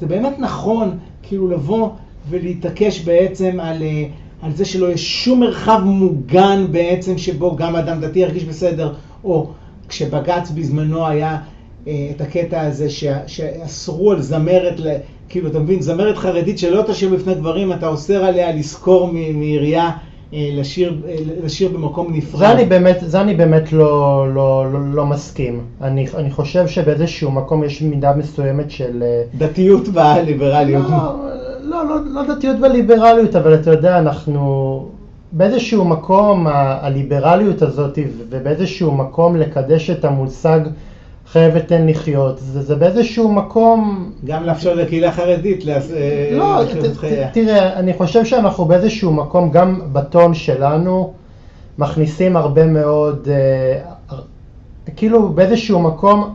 זה באמת נכון כאילו לבוא ולהתעקש בעצם על, אה, על זה שלא יהיה שום מרחב מוגן בעצם שבו גם אדם דתי ירגיש בסדר, או כשבג"ץ בזמנו היה אה, את הקטע הזה שאסרו על זמרת, כאילו אתה מבין, זמרת חרדית שלא תשאיר בפני גברים, אתה אוסר עליה לשכור מעירייה אה, לשיר, אה, לשיר במקום נפרד. זה אני באמת, זה אני באמת לא, לא, לא, לא מסכים. אני, אני חושב שבאיזשהו מקום יש מידה מסוימת של... אה, דתיות בליברליות. לא, לא, לא, לא דתיות וליברליות, אבל אתה יודע, אנחנו באיזשהו מקום, הליברליות הזאת ובאיזשהו מקום לקדש את המושג חיה ותן לחיות, זה, זה באיזשהו מקום... גם לאפשר לקהילה חרדית אה, לא, תראה, אני חושב שאנחנו באיזשהו מקום, גם בטון שלנו, מכניסים הרבה מאוד, אה, כאילו באיזשהו מקום,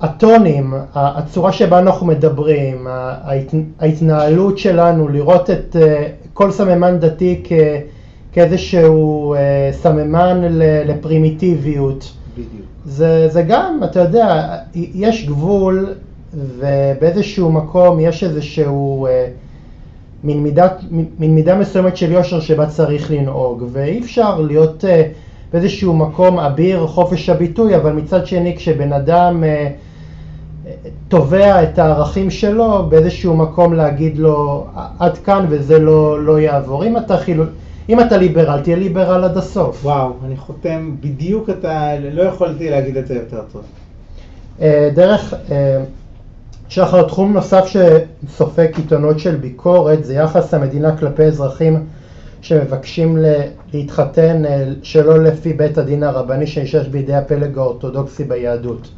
הטונים, הצורה שבה אנחנו מדברים, ההתנהלות שלנו, לראות את אה, כל סממן דתי כ, כאיזשהו אה, סממן לפרימיטיביות. בדיוק. זה, זה גם, אתה יודע, יש גבול ובאיזשהו מקום יש איזשהו אה, מין, מידה, מין מידה מסוימת של יושר שבה צריך לנהוג, ואי אפשר להיות באיזשהו מקום אביר חופש הביטוי, אבל מצד שני כשבן אדם תובע את הערכים שלו באיזשהו מקום להגיד לו עד כאן וזה לא, לא יעבור. אם אתה, חיל... אם אתה ליברל, תהיה ליברל עד הסוף. וואו, אני חותם בדיוק אתה, לא יכולתי להגיד את זה יותר טוב. אה, דרך, אה, שחר, תחום נוסף שסופג קיתונות של ביקורת זה יחס המדינה כלפי אזרחים שמבקשים להתחתן אה, שלא לפי בית הדין הרבני שנשאש בידי הפלג האורתודוקסי ביהדות.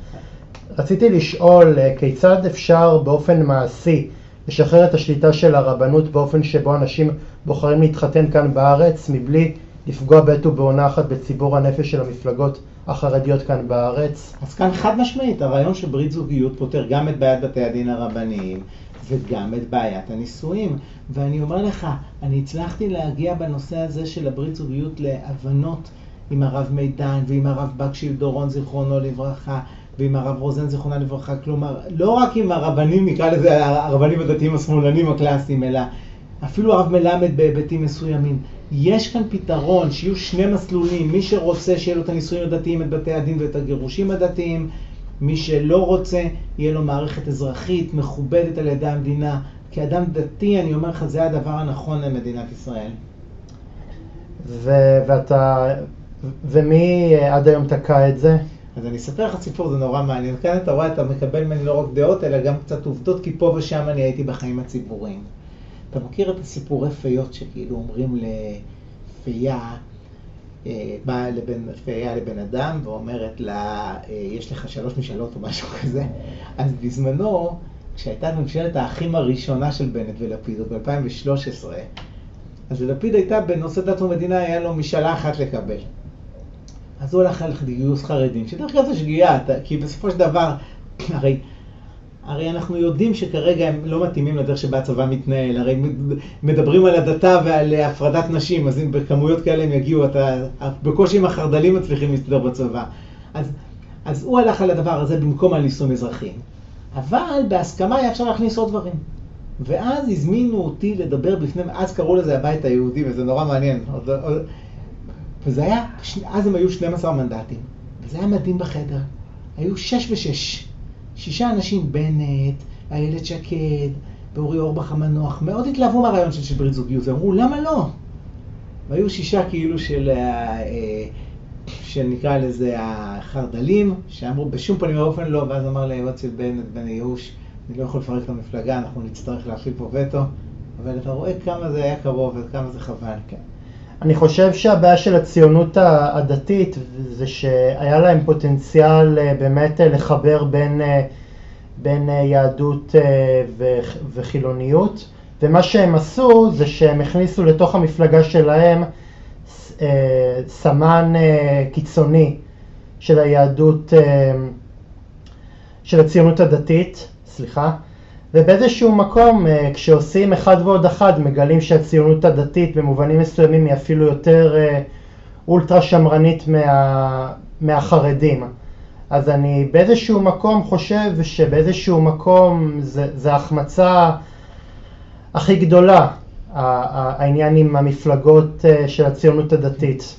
רציתי לשאול אה, כיצד אפשר באופן מעשי לשחרר את השליטה של הרבנות באופן שבו אנשים בוחרים להתחתן כאן בארץ מבלי לפגוע בעת ובעונה אחת בציבור הנפש של המפלגות החרדיות כאן בארץ? אז כאן חד משמעית, הרעיון של ברית זוגיות פותר גם את בעיית בתי הדין הרבניים וגם את בעיית הנישואים. ואני אומר לך, אני הצלחתי להגיע בנושא הזה של הברית זוגיות להבנות עם הרב מידן ועם הרב בקשיל דורון זיכרונו לברכה ועם הרב רוזן זיכרונה לברכה, כלומר, לא רק עם הרבנים, נקרא לזה הרבנים הדתיים השמאלנים הקלאסיים, אלא אפילו הרב מלמד בהיבטים מסוימים. יש כאן פתרון, שיהיו שני מסלולים, מי שרוצה שיהיה לו את הנישואים הדתיים, את בתי הדין ואת הגירושים הדתיים, מי שלא רוצה, יהיה לו מערכת אזרחית מכובדת על ידי המדינה. כאדם דתי, אני אומר לך, זה הדבר הנכון למדינת ישראל. ו- ואתה, ומי עד היום תקע את זה? אז אני אספר לך סיפור, זה נורא מעניין. כאן אתה רואה, אתה מקבל ממני לא רק דעות, אלא גם קצת עובדות, כי פה ושם אני הייתי בחיים הציבוריים. אתה מכיר את הסיפורי פיות שכאילו אומרים לפייה, אה, באה לבן, פייה לבן אדם ואומרת לה, אה, יש לך שלוש משאלות או משהו כזה. אז בזמנו, כשהייתה ממשלת האחים הראשונה של בנט ולפיד, ב-2013, אז ללפיד הייתה בנושא דת ומדינה, היה לו משאלה אחת לקבל. אז הוא הלך ללכת לגיוס חרדים, שדרך אגב זה שגיאה, כי בסופו של דבר, [clears throat] הרי, הרי אנחנו יודעים שכרגע הם לא מתאימים לדרך שבה הצבא מתנהל, הרי מדברים על הדתה ועל הפרדת נשים, אז אם בכמויות כאלה הם יגיעו, אתה, בקושי עם החרדלים מצליחים להסתדר בצבא. אז, אז הוא הלך על הדבר הזה במקום על נישואים אזרחיים. אבל בהסכמה היה אפשר להכניס עוד דברים. ואז הזמינו אותי לדבר בפני, אז קראו לזה הבית היהודי, וזה נורא מעניין. עוד, עוד, וזה היה, אז הם היו 12 מנדטים, וזה היה מדהים בחדר. היו שש ושש. שישה אנשים, בנט, איילת שקד, ואורי אורבך המנוח, מאוד התלהבו מהרעיון של ברית זוגיות, ואמרו, למה לא? והיו שישה כאילו של, אה, שנקרא לזה החרד"לים, שאמרו בשום פנים ואופן לא, ואז אמר ליועץ של בנט, בן ייאוש, אני לא יכול לפרק את המפלגה, אנחנו נצטרך להפעיל פה וטו, אבל אתה רואה כמה זה היה קרוב וכמה זה חבל. כן. אני חושב שהבעיה של הציונות הדתית זה שהיה להם פוטנציאל אה, באמת אה, לחבר בין, אה, בין יהדות וחילוניות. ומה שהם עשו זה שהם הכניסו לתוך המפלגה שלהם סמן קיצוני של היהדות, של הציונות הדתית, סליחה, ובאיזשהו מקום אה, כשעושים אחד ועוד אחד מגלים שהציונות הדתית במובנים מסוימים היא אפילו יותר אה, אולטרה שמרנית מה, מהחרדים. אז אני באיזשהו מקום חושב שבאיזשהו מקום זה, זה החמצה הכי גדולה, העניין עם המפלגות אה, של הציונות הדתית.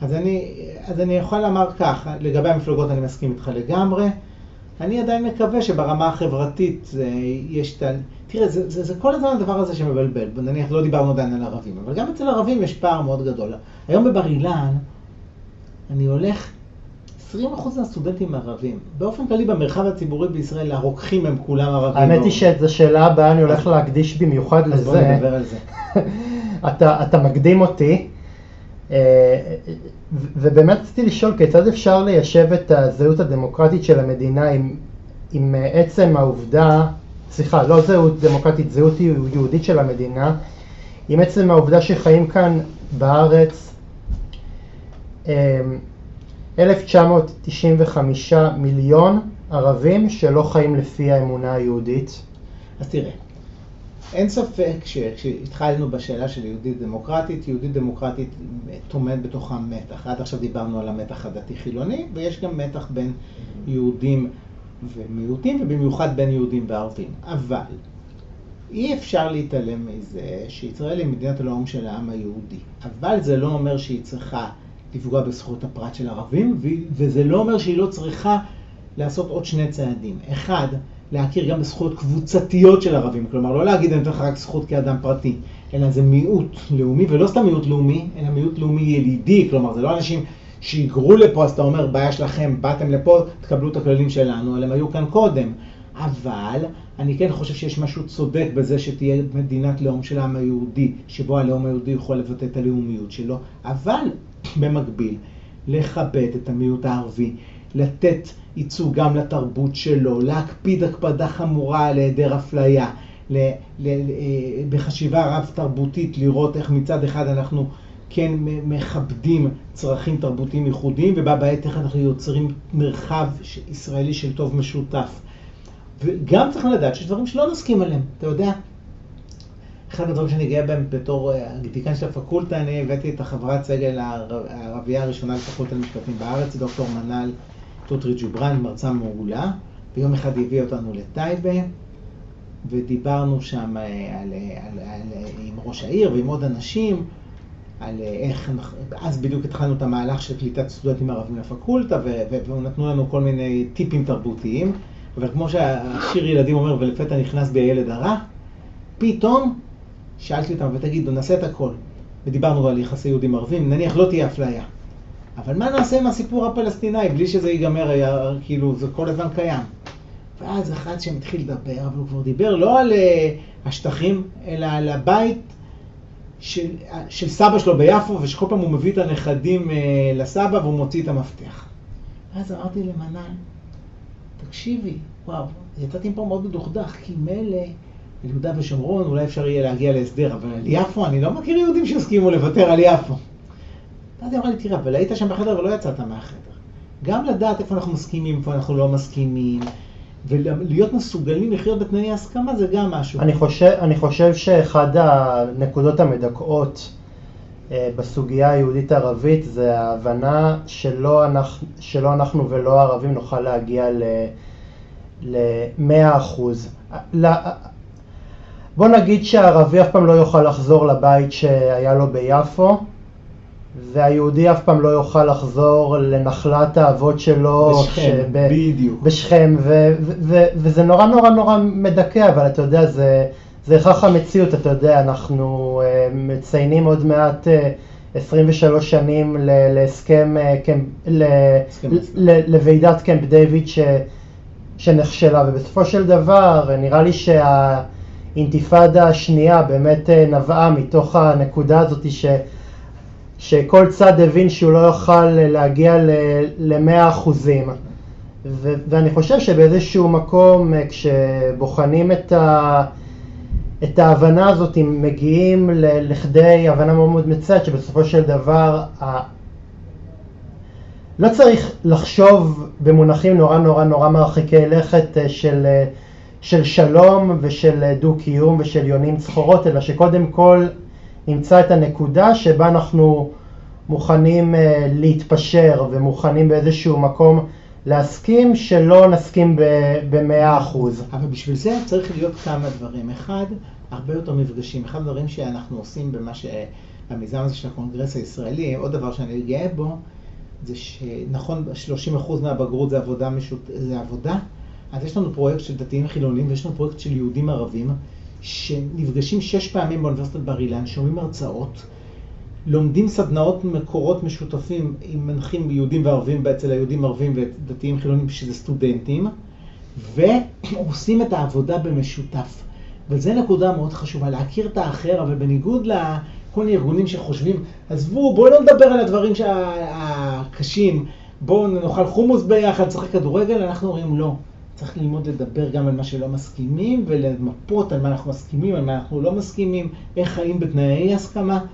אז אני, אז אני יכול לומר כך, לגבי המפלגות אני מסכים איתך לגמרי. אני עדיין מקווה שברמה החברתית יש את ה... תראה, זה, זה, זה כל הזמן הדבר הזה שמבלבל. נניח, לא דיברנו עדיין על ערבים, אבל גם אצל ערבים יש פער מאוד גדול. היום בבר אילן, אני הולך, 20% מהסטודנטים ערבים. באופן כללי במרחב הציבורי בישראל, הרוקחים הם כולם ערבים. האמת היא שזו שאלה הבאה, אני הולך להקדיש במיוחד לזה. אז בוא נדבר על זה. [laughs] אתה, אתה מקדים אותי. אה, ובאמת רציתי לשאול כיצד אפשר ליישב את הזהות הדמוקרטית של המדינה עם, עם עצם העובדה, סליחה, לא זהות דמוקרטית, זהות יהודית של המדינה, עם עצם העובדה שחיים כאן בארץ 1995 אה, מיליון ערבים שלא חיים לפי האמונה היהודית? אז תראה, אין ספק שכשהתחלנו בשאלה של יהודית דמוקרטית, יהודית דמוקרטית טומן בתוכה מתח. עד עכשיו דיברנו על המתח הדתי-חילוני, ויש גם מתח בין יהודים ומיעוטים, ובמיוחד בין יהודים וערבים. אבל אי אפשר להתעלם מזה שישראל היא מדינת הלאום של העם היהודי. אבל זה לא אומר שהיא צריכה לפגוע בזכויות הפרט של ערבים, וזה לא אומר שהיא לא צריכה לעשות עוד שני צעדים. אחד, להכיר גם בזכויות קבוצתיות של ערבים. כלומר, לא להגיד אני נותן לך רק זכות כאדם פרטי, אלא זה מיעוט לאומי, ולא סתם מיעוט לאומי, אלא מיעוט לאומי ילידי. כלומר, זה לא אנשים שהיגרו לפה, אז אתה אומר, בעיה שלכם, באתם לפה, תקבלו את הכללים שלנו, אלא הם היו כאן קודם. אבל אני כן חושב שיש משהו צודק בזה שתהיה מדינת לאום של העם היהודי, שבו הלאום היהודי יכול לבטא את הלאומיות שלו, אבל במקביל, לכבד את המיעוט הערבי, לתת ייצוג גם לתרבות שלו, להקפיד הקפדה חמורה על היעדר אפליה, ל, ל, ל, אה, בחשיבה רב תרבותית לראות איך מצד אחד אנחנו כן מכבדים צרכים תרבותיים ייחודיים, ובה בעת איך אנחנו יוצרים מרחב ישראלי של טוב משותף. וגם צריך לדעת שיש דברים שלא נסכים עליהם, אתה יודע. אחד הדברים שאני גאה בהם בתור אה, של הפקולטה, אני הבאתי את החברת סגל הערבייה הראשונה לפקולטה למשפטים בארץ, דוקטור מנל טוטרי ג'ובראן, מרצה מעולה, ויום אחד הביא אותנו לטייבה, ודיברנו שם אה, על, על, על, על, עם ראש העיר ועם עוד אנשים, על אה, איך, אז בדיוק התחלנו את המהלך של קליטת סטודנטים ערבים לפקולטה, ונתנו לנו כל מיני טיפים תרבותיים, אבל כמו שהשיר ילדים אומר, ולפתע נכנס בי הילד הרע, פתאום שאלתי אותם, ותגידו, נעשה את הכל. ודיברנו על יחסי יהודים ערבים, נניח לא תהיה אפליה. אבל מה נעשה עם הסיפור הפלסטיני בלי שזה ייגמר, היה, כאילו, זה כל הזמן קיים. ואז אחד שמתחיל לדבר, אבל הוא כבר דיבר לא על uh, השטחים, אלא על הבית של, של סבא שלו ביפו, ושכל פעם הוא מביא את הנכדים uh, לסבא והוא מוציא את המפתח. ואז אמרתי למנן, תקשיבי, וואו, יצאתי פה מאוד מדוכדך, כי מילא ביהודה ושומרון אולי אפשר יהיה להגיע להסדר, אבל על יפו אני לא מכיר יהודים שהסכימו לוותר על יפו. ואז היא אמרה לי, תראה, אבל היית שם בחדר ולא יצאת מהחדר. גם לדעת איפה אנחנו מסכימים, איפה אנחנו לא מסכימים, ולהיות מסוגלים לחיות בתנאי הסכמה זה גם משהו. אני חושב, אני חושב שאחד הנקודות המדכאות אה, בסוגיה היהודית-ערבית זה ההבנה שלא אנחנו, שלא אנחנו ולא הערבים נוכל להגיע ל-100 אחוז. בוא נגיד שהערבי אף פעם לא יוכל לחזור לבית שהיה לו ביפו, והיהודי אף פעם לא יוכל לחזור לנחלת האבות שלו. בשכם, שב, בדיוק. בשכם, ו, ו, ו, וזה נורא נורא נורא מדכא, אבל אתה יודע, זה, זה הכרח המציאות, אתה יודע, אנחנו uh, מציינים עוד מעט uh, 23 שנים להסכם, uh, קמפ, ל, לוועידת קמפ דיוויד ש, שנכשלה, ובסופו של דבר נראה לי שהאינתיפאדה השנייה באמת נבעה מתוך הנקודה הזאת ש... שכל צד הבין שהוא לא יוכל להגיע ל-100 אחוזים. ואני חושב שבאיזשהו מקום, אה, כשבוחנים את, ה- את ההבנה הזאת, אם מגיעים לכדי הבנה מאוד מאוד מצוינת, שבסופו של דבר ה- לא צריך לחשוב במונחים נורא נורא נורא מרחיקי לכת אה, של, אה, של שלום ושל דו-קיום ושל יונים צחורות, אלא שקודם כל נמצא את הנקודה שבה אנחנו מוכנים uh, להתפשר ומוכנים באיזשהו מקום להסכים שלא נסכים במאה אחוז. אבל בשביל זה צריך להיות כמה דברים. אחד, הרבה יותר מפגשים. אחד הדברים שאנחנו עושים במה ש... במיזם הזה של הקונגרס הישראלי, עוד דבר שאני גאה בו, זה שנכון, 30% מהבגרות זה עבודה, משות... זה עבודה, אז יש לנו פרויקט של דתיים חילונים ויש לנו פרויקט של יהודים ערבים. שנפגשים שש פעמים באוניברסיטת בר אילן, שומעים הרצאות, לומדים סדנאות מקורות משותפים עם מנחים יהודים וערבים, אצל היהודים ערבים ודתיים חילונים שזה סטודנטים, ועושים את העבודה במשותף. וזו נקודה מאוד חשובה, להכיר את האחר, אבל בניגוד לכל מיני ארגונים שחושבים, עזבו, בואו לא נדבר על הדברים הקשים, בואו נאכל חומוס ביחד, נשחק כדורגל, אנחנו אומרים לא. צריך ללמוד לדבר גם על מה שלא מסכימים ולמפות על מה אנחנו מסכימים, על מה אנחנו לא מסכימים, איך חיים בתנאי הסכמה.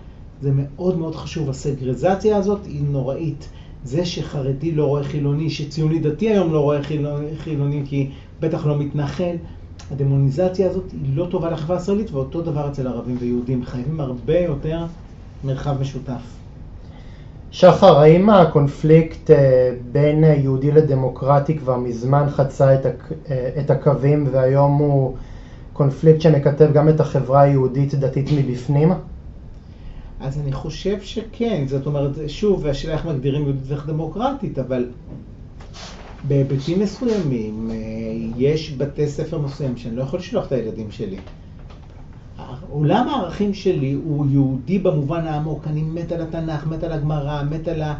זה מאוד מאוד חשוב. הסגרזציה הזאת היא נוראית. זה שחרדי לא רואה חילוני, שציוני דתי היום לא רואה חילוני, חילוני כי בטח לא מתנחל, הדמוניזציה הזאת היא לא טובה לחברה הישראלית, ואותו דבר אצל ערבים ויהודים. חייבים הרבה יותר מרחב משותף. שחר, האם הקונפליקט אה, בין יהודי לדמוקרטי כבר מזמן חצה. אה, את הקווים והיום הוא קונפליקט שמקטב גם את החברה היהודית דתית מבפנים? אז אני חושב שכן, זאת אומרת, שוב, השאלה איך מגדירים יהודית ואיך דמוקרטית, אבל בהיבטים מסוימים, אה, יש בתי ספר מסוימים שאני לא יכול לשלוח את הילדים שלי. עולם הערכים שלי הוא יהודי במובן העמוק, אני מת על התנ"ך, מת על הגמרא, מת על, ה,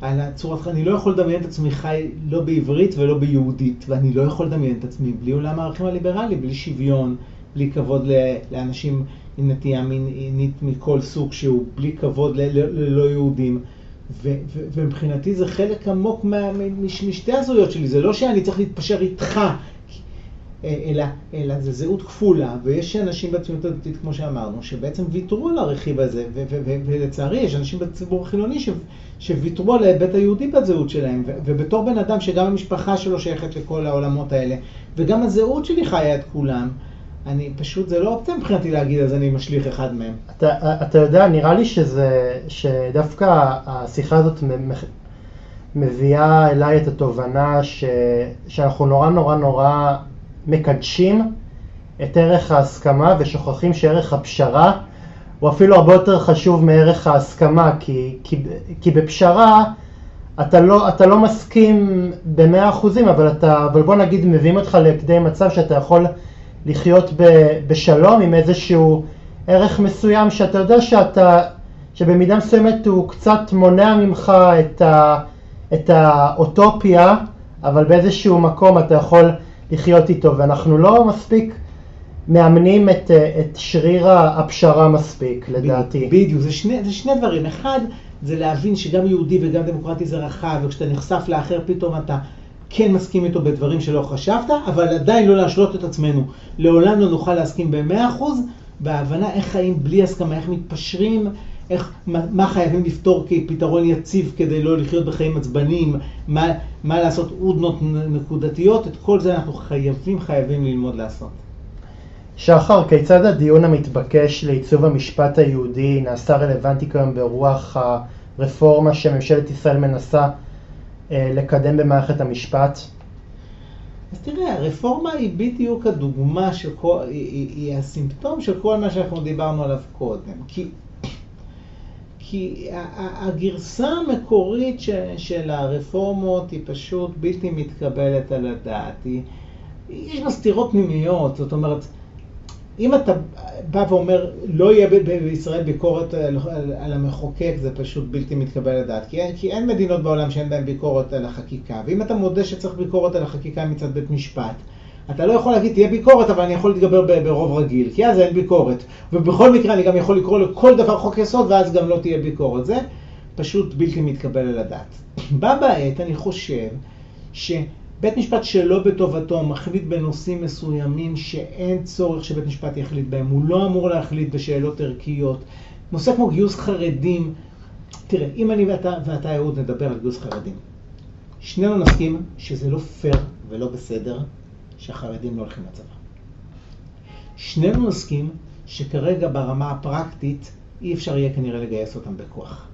על הצורת, אני לא יכול לדמיין את עצמי חי לא בעברית ולא ביהודית, ואני לא יכול לדמיין את עצמי בלי עולם הערכים הליברלי, בלי שוויון, בלי כבוד לאנשים עם נטייה מינית מכל סוג שהוא, בלי כבוד ללא יהודים. ומבחינתי זה חלק עמוק משתי הזהויות שלי, זה לא שאני צריך להתפשר איתך, אלא, אלא זה זהות כפולה, ויש אנשים בציונות הדתית, כמו שאמרנו, שבעצם ויתרו על הרכיב הזה, ולצערי יש אנשים בציבור החילוני שוויתרו על ההיבט היהודי בזהות שלהם, ובתור בן אדם שגם המשפחה שלו שייכת לכל העולמות האלה, וגם הזהות שלי חיה את כולם, אני פשוט, זה לא אופציה מבחינתי להגיד, אז אני משליך אחד מהם. אתה, אתה יודע, נראה לי שזה, שדווקא השיחה הזאת מביאה אליי את התובנה ש, שאנחנו נורא נורא נורא מקדשים את ערך ההסכמה ושוכחים שערך הפשרה הוא אפילו הרבה יותר חשוב מערך ההסכמה, כי, כי, כי בפשרה אתה לא, אתה לא מסכים במאה אחוזים, אבל, אתה, אבל בוא נגיד מביאים אותך לכדי מצב שאתה יכול לחיות ב, בשלום עם איזשהו ערך מסוים שאתה יודע שאתה, שבמידה מסוימת הוא קצת מונע ממך את, ה, את האוטופיה, אבל באיזשהו מקום אתה יכול לחיות איתו, ואנחנו לא מספיק מאמנים את, את שריר הפשרה מספיק, לדעתי. בדיוק, זה שני, זה שני דברים. אחד, זה להבין שגם יהודי וגם דמוקרטי זה רחב, וכשאתה נחשף לאחר פתאום אתה כן מסכים איתו בדברים שלא חשבת, אבל עדיין לא להשלות את עצמנו. לעולם לא נוכל להסכים במאה אחוז, בהבנה איך חיים בלי הסכמה, איך מתפשרים, איך, מה, מה חייבים לפתור כפתרון יציב כדי לא לחיות בחיים עצבניים, מה, מה לעשות עודנות נקודתיות, את כל זה אנחנו חייבים, חייבים ללמוד לעשות. שחר, כיצד הדיון המתבקש לעיצוב המשפט היהודי נעשה רלוונטי כיום ברוח הרפורמה שממשלת ישראל מנסה אה, לקדם במערכת המשפט? אז תראה, הרפורמה היא בדיוק הדוגמה, של כל, היא, היא הסימפטום של כל מה שאנחנו דיברנו עליו קודם. כי, כי הגרסה המקורית של, של הרפורמות היא פשוט בלתי מתקבלת על הדעת. היא, יש בה סתירות פנימיות, זאת אומרת, אם אתה בא ואומר, לא יהיה בישראל ביקורת על, על, על המחוקק, זה פשוט בלתי מתקבל לדעת. כי אין, כי אין מדינות בעולם שאין בהן ביקורת על החקיקה. ואם אתה מודה שצריך ביקורת על החקיקה מצד בית משפט, אתה לא יכול להגיד, תהיה ביקורת, אבל אני יכול להתגבר ברוב רגיל, כי אז אין ביקורת. ובכל מקרה אני גם יכול לקרוא לכל דבר חוק יסוד, ואז גם לא תהיה ביקורת. זה פשוט בלתי מתקבל על הדעת. [clears throat] בה בעת, אני חושב, ש... בית משפט שלא בטובתו מחליט בנושאים מסוימים שאין צורך שבית משפט יחליט בהם, הוא לא אמור להחליט בשאלות ערכיות. נושא כמו גיוס חרדים, תראה, אם אני ואתה, ואתה אהוד נדבר על גיוס חרדים, שנינו נסכים שזה לא פייר ולא בסדר שהחרדים לא הולכים לצבא. שנינו נסכים שכרגע ברמה הפרקטית אי אפשר יהיה כנראה לגייס אותם בכוח.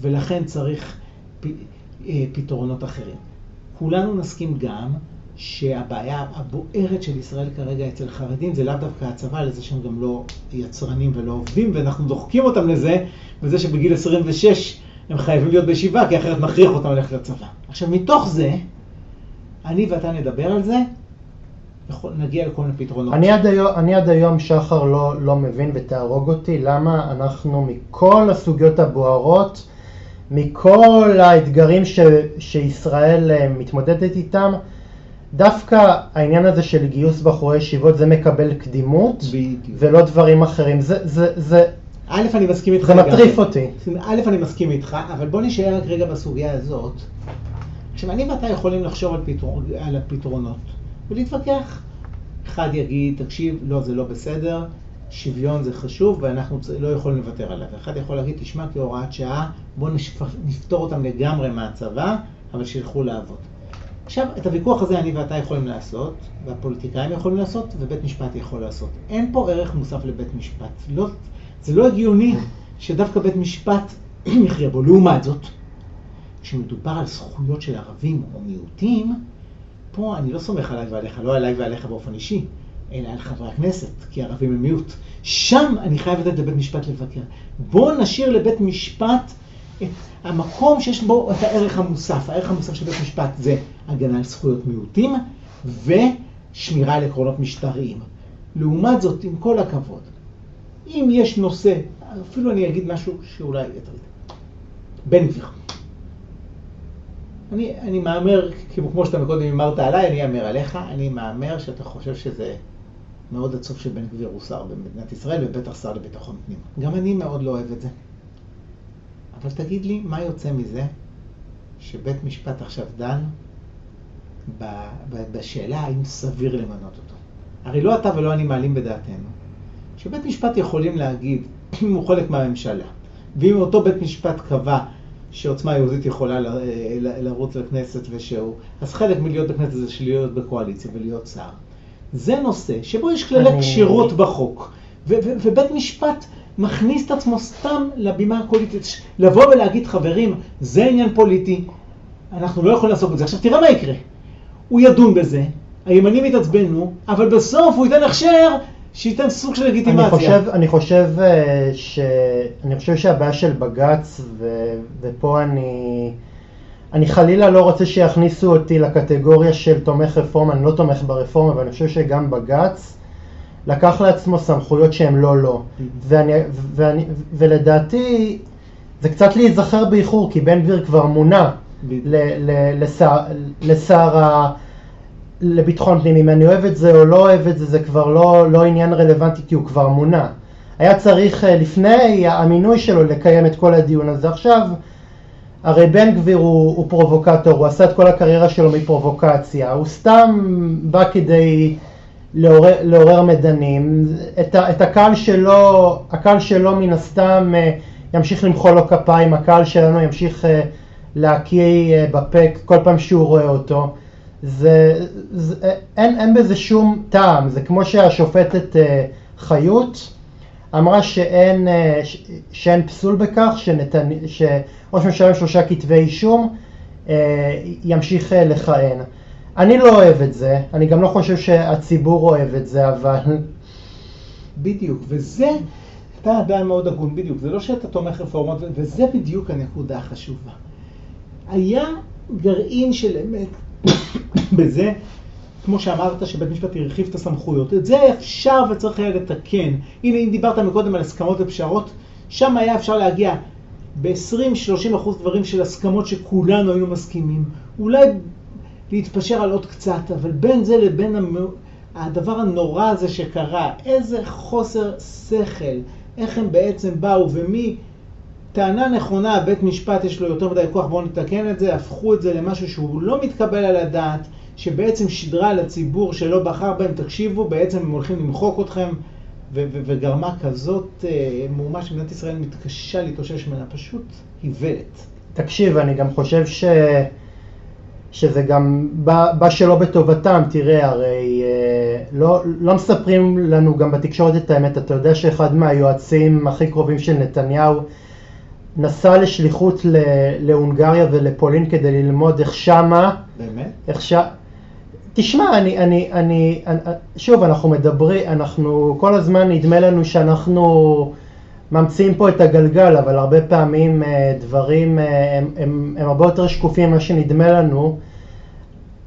ולכן צריך פ... אה, פתרונות אחרים. כולנו נסכים גם שהבעיה הבוערת של ישראל כרגע אצל חרדים זה לאו דווקא הצבא, לזה שהם גם לא יצרנים ולא עובדים, ואנחנו דוחקים אותם לזה, בזה שבגיל 26 הם חייבים להיות בישיבה, כי אחרת נכריח אותם ללכת לצבא. עכשיו, מתוך זה, אני ואתה נדבר על זה, נגיע לכל מיני פתרונות. אני עד היום, אני עד היום שחר, לא, לא מבין ותהרוג אותי, למה אנחנו מכל הסוגיות הבוערות, מכל האתגרים ש, שישראל אה, מתמודדת איתם, דווקא העניין הזה של גיוס בחורי ישיבות זה מקבל קדימות, בדיוק. ולא דברים אחרים. זה, זה, זה, א', אני מסכים איתך. זה מטריף אותי. א', אני מסכים איתך, אבל בוא נשאר רק רגע בסוגיה הזאת. עכשיו, אני ואתה יכולים לחשוב על, פתרון, על הפתרונות ולהתווכח. אחד יגיד, תקשיב, לא, זה לא בסדר, שוויון זה חשוב ואנחנו לא יכולים לוותר עליו. אחד יכול להגיד, תשמע, כהוראת שעה, בואו נפתור אותם לגמרי מהצבא, אבל שילכו לעבוד. עכשיו, את הוויכוח הזה אני ואתה יכולים לעשות, והפוליטיקאים יכולים לעשות, ובית משפט יכול לעשות. אין פה ערך מוסף לבית משפט. לא, זה לא הגיוני שדווקא בית משפט [clears throat] יכריע בו. לעומת זאת, כשמדובר על זכויות של ערבים או מיעוטים, פה אני לא סומך עליי ועליך, לא עליי ועליך באופן אישי, אלא על חברי הכנסת, כי ערבים הם מיעוט. שם אני חייב לתת לבית משפט לבקר. בואו נשאיר לבית משפט את המקום שיש בו את הערך המוסף. הערך המוסף של בית משפט זה הגנה על זכויות מיעוטים ושמירה על עקרונות משטריים. לעומת זאת, עם כל הכבוד, אם יש נושא, אפילו אני אגיד משהו שאולי יטריד. בן גביר. אני, אני מהמר, כמו שאתה קודם אמרת עליי, אני אאמר עליך, אני מהמר שאתה חושב שזה מאוד עצוב שבן גביר הוא שר במדינת ישראל, ובטח שר לביטחון פנים. גם אני מאוד לא אוהב את זה. אבל תגיד לי, מה יוצא מזה שבית משפט עכשיו דן בשאלה האם סביר למנות אותו? הרי לא אתה ולא אני מעלים בדעתנו שבית משפט יכולים להגיד, אם הוא חלק מהממשלה, ואם אותו בית משפט קבע שעוצמה יהודית יכולה לרוץ לכנסת ושהוא, אז חלק מלהיות בכנסת זה להיות בקואליציה ולהיות שר. זה נושא שבו יש כללי כשירות בחוק, ובית משפט מכניס את עצמו סתם לבימה הפוליטית, לבוא ולהגיד, חברים, זה עניין פוליטי, אנחנו לא יכולים לעשות את זה. עכשיו תראה מה יקרה. הוא ידון בזה, הימנים יתעצבנו, אבל בסוף הוא ייתן הכשר שייתן סוג של לגיטימציה. אני חושב, אני חושב, אה, ש... אני חושב שהבעיה של בג"ץ, ו... ופה אני, אני חלילה לא רוצה שיכניסו אותי לקטגוריה של תומך רפורמה, אני לא תומך ברפורמה, אבל אני חושב שגם בג"ץ לקח לעצמו סמכויות שהן לא לא. ואני, ואני, ולדעתי זה קצת להיזכר באיחור, כי בן גביר כבר מונה לשר, לשר ה... לביטחון פנים, אם אני אוהב את זה או לא אוהב את זה, זה כבר לא, לא עניין רלוונטי כי הוא כבר מונה. היה צריך אה, לפני המינוי שלו לקיים את כל הדיון הזה. עכשיו, הרי בן גביר הוא, הוא פרובוקטור, הוא עשה את כל הקריירה שלו מפרובוקציה, הוא סתם בא כדי לעורר, לעורר מדנים. את, את הקהל שלו, הקהל שלו מן הסתם אה, ימשיך למחוא לו כפיים, הקהל שלנו ימשיך אה, להקיא בפה כל פעם שהוא רואה אותו. זה, זה, אין, אין בזה שום טעם, זה כמו שהשופטת אה, חיות אמרה שאין, אה, ש, שאין פסול בכך שנתנ... שראש ממשלה עם שלושה כתבי אישום אה, ימשיך לכהן. אני לא אוהב את זה, אני גם לא חושב שהציבור אוהב את זה, אבל... [laughs] בדיוק, וזה, אתה עדיין מאוד הגון, בדיוק, זה לא שאתה תומך רפורמות, וזה בדיוק הנקודה החשובה. היה גרעין של אמת [coughs] בזה, כמו שאמרת, שבית משפט הרחיב את הסמכויות. את זה אפשר וצריך היה לתקן. הנה, אם דיברת מקודם על הסכמות ופשרות, שם היה אפשר להגיע ב-20-30 אחוז דברים של הסכמות שכולנו היינו מסכימים. אולי להתפשר על עוד קצת, אבל בין זה לבין המ... הדבר הנורא הזה שקרה, איזה חוסר שכל, איך הם בעצם באו ומי... טענה נכונה, בית משפט יש לו יותר מדי כוח, בואו נתקן את זה, הפכו את זה למשהו שהוא לא מתקבל על הדעת, שבעצם שידרה לציבור שלא בחר בהם, תקשיבו, בעצם הם הולכים למחוק אתכם, וגרמה כזאת אה, מהומה שמדינת ישראל מתקשה להתאושש ממנה, פשוט איוולת. תקשיב, אני גם חושב ש... שזה גם בא, בא שלא בטובתם, תראה, הרי אה, לא, לא מספרים לנו גם בתקשורת את האמת, אתה יודע שאחד מהיועצים הכי קרובים של נתניהו נסע לשליחות להונגריה ולפולין כדי ללמוד איך שמה, באמת? איך ש... תשמע, אני, אני, אני, אני, שוב, אנחנו מדברים, אנחנו, כל הזמן נדמה לנו שאנחנו ממציאים פה את הגלגל, אבל הרבה פעמים אה, דברים אה, הם, הם, הם הרבה יותר שקופים ממה שנדמה לנו.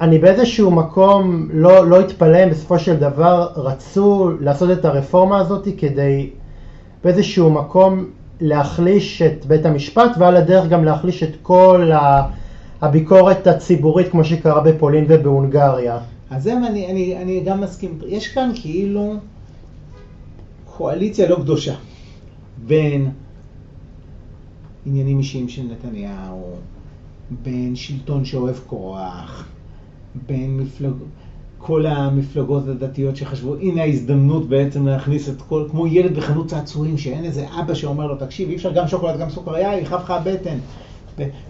אני באיזשהו מקום לא, לא התפלא אם בסופו של דבר רצו לעשות את הרפורמה הזאת כדי באיזשהו מקום להחליש את בית המשפט ועל הדרך גם להחליש את כל הביקורת הציבורית כמו שקרה בפולין ובהונגריה. אז זה אני, אני, אני גם מסכים, יש כאן כאילו קואליציה לא קדושה בין עניינים אישיים של נתניהו, בין שלטון שאוהב כוח, בין מפלגות, כל המפלגות הדתיות שחשבו, הנה ההזדמנות בעצם להכניס את כל, כמו ילד בחנות צעצועים, שאין איזה אבא שאומר לו, תקשיב, אי אפשר גם שוקולד, גם סוכריה, יכאב לך הבטן.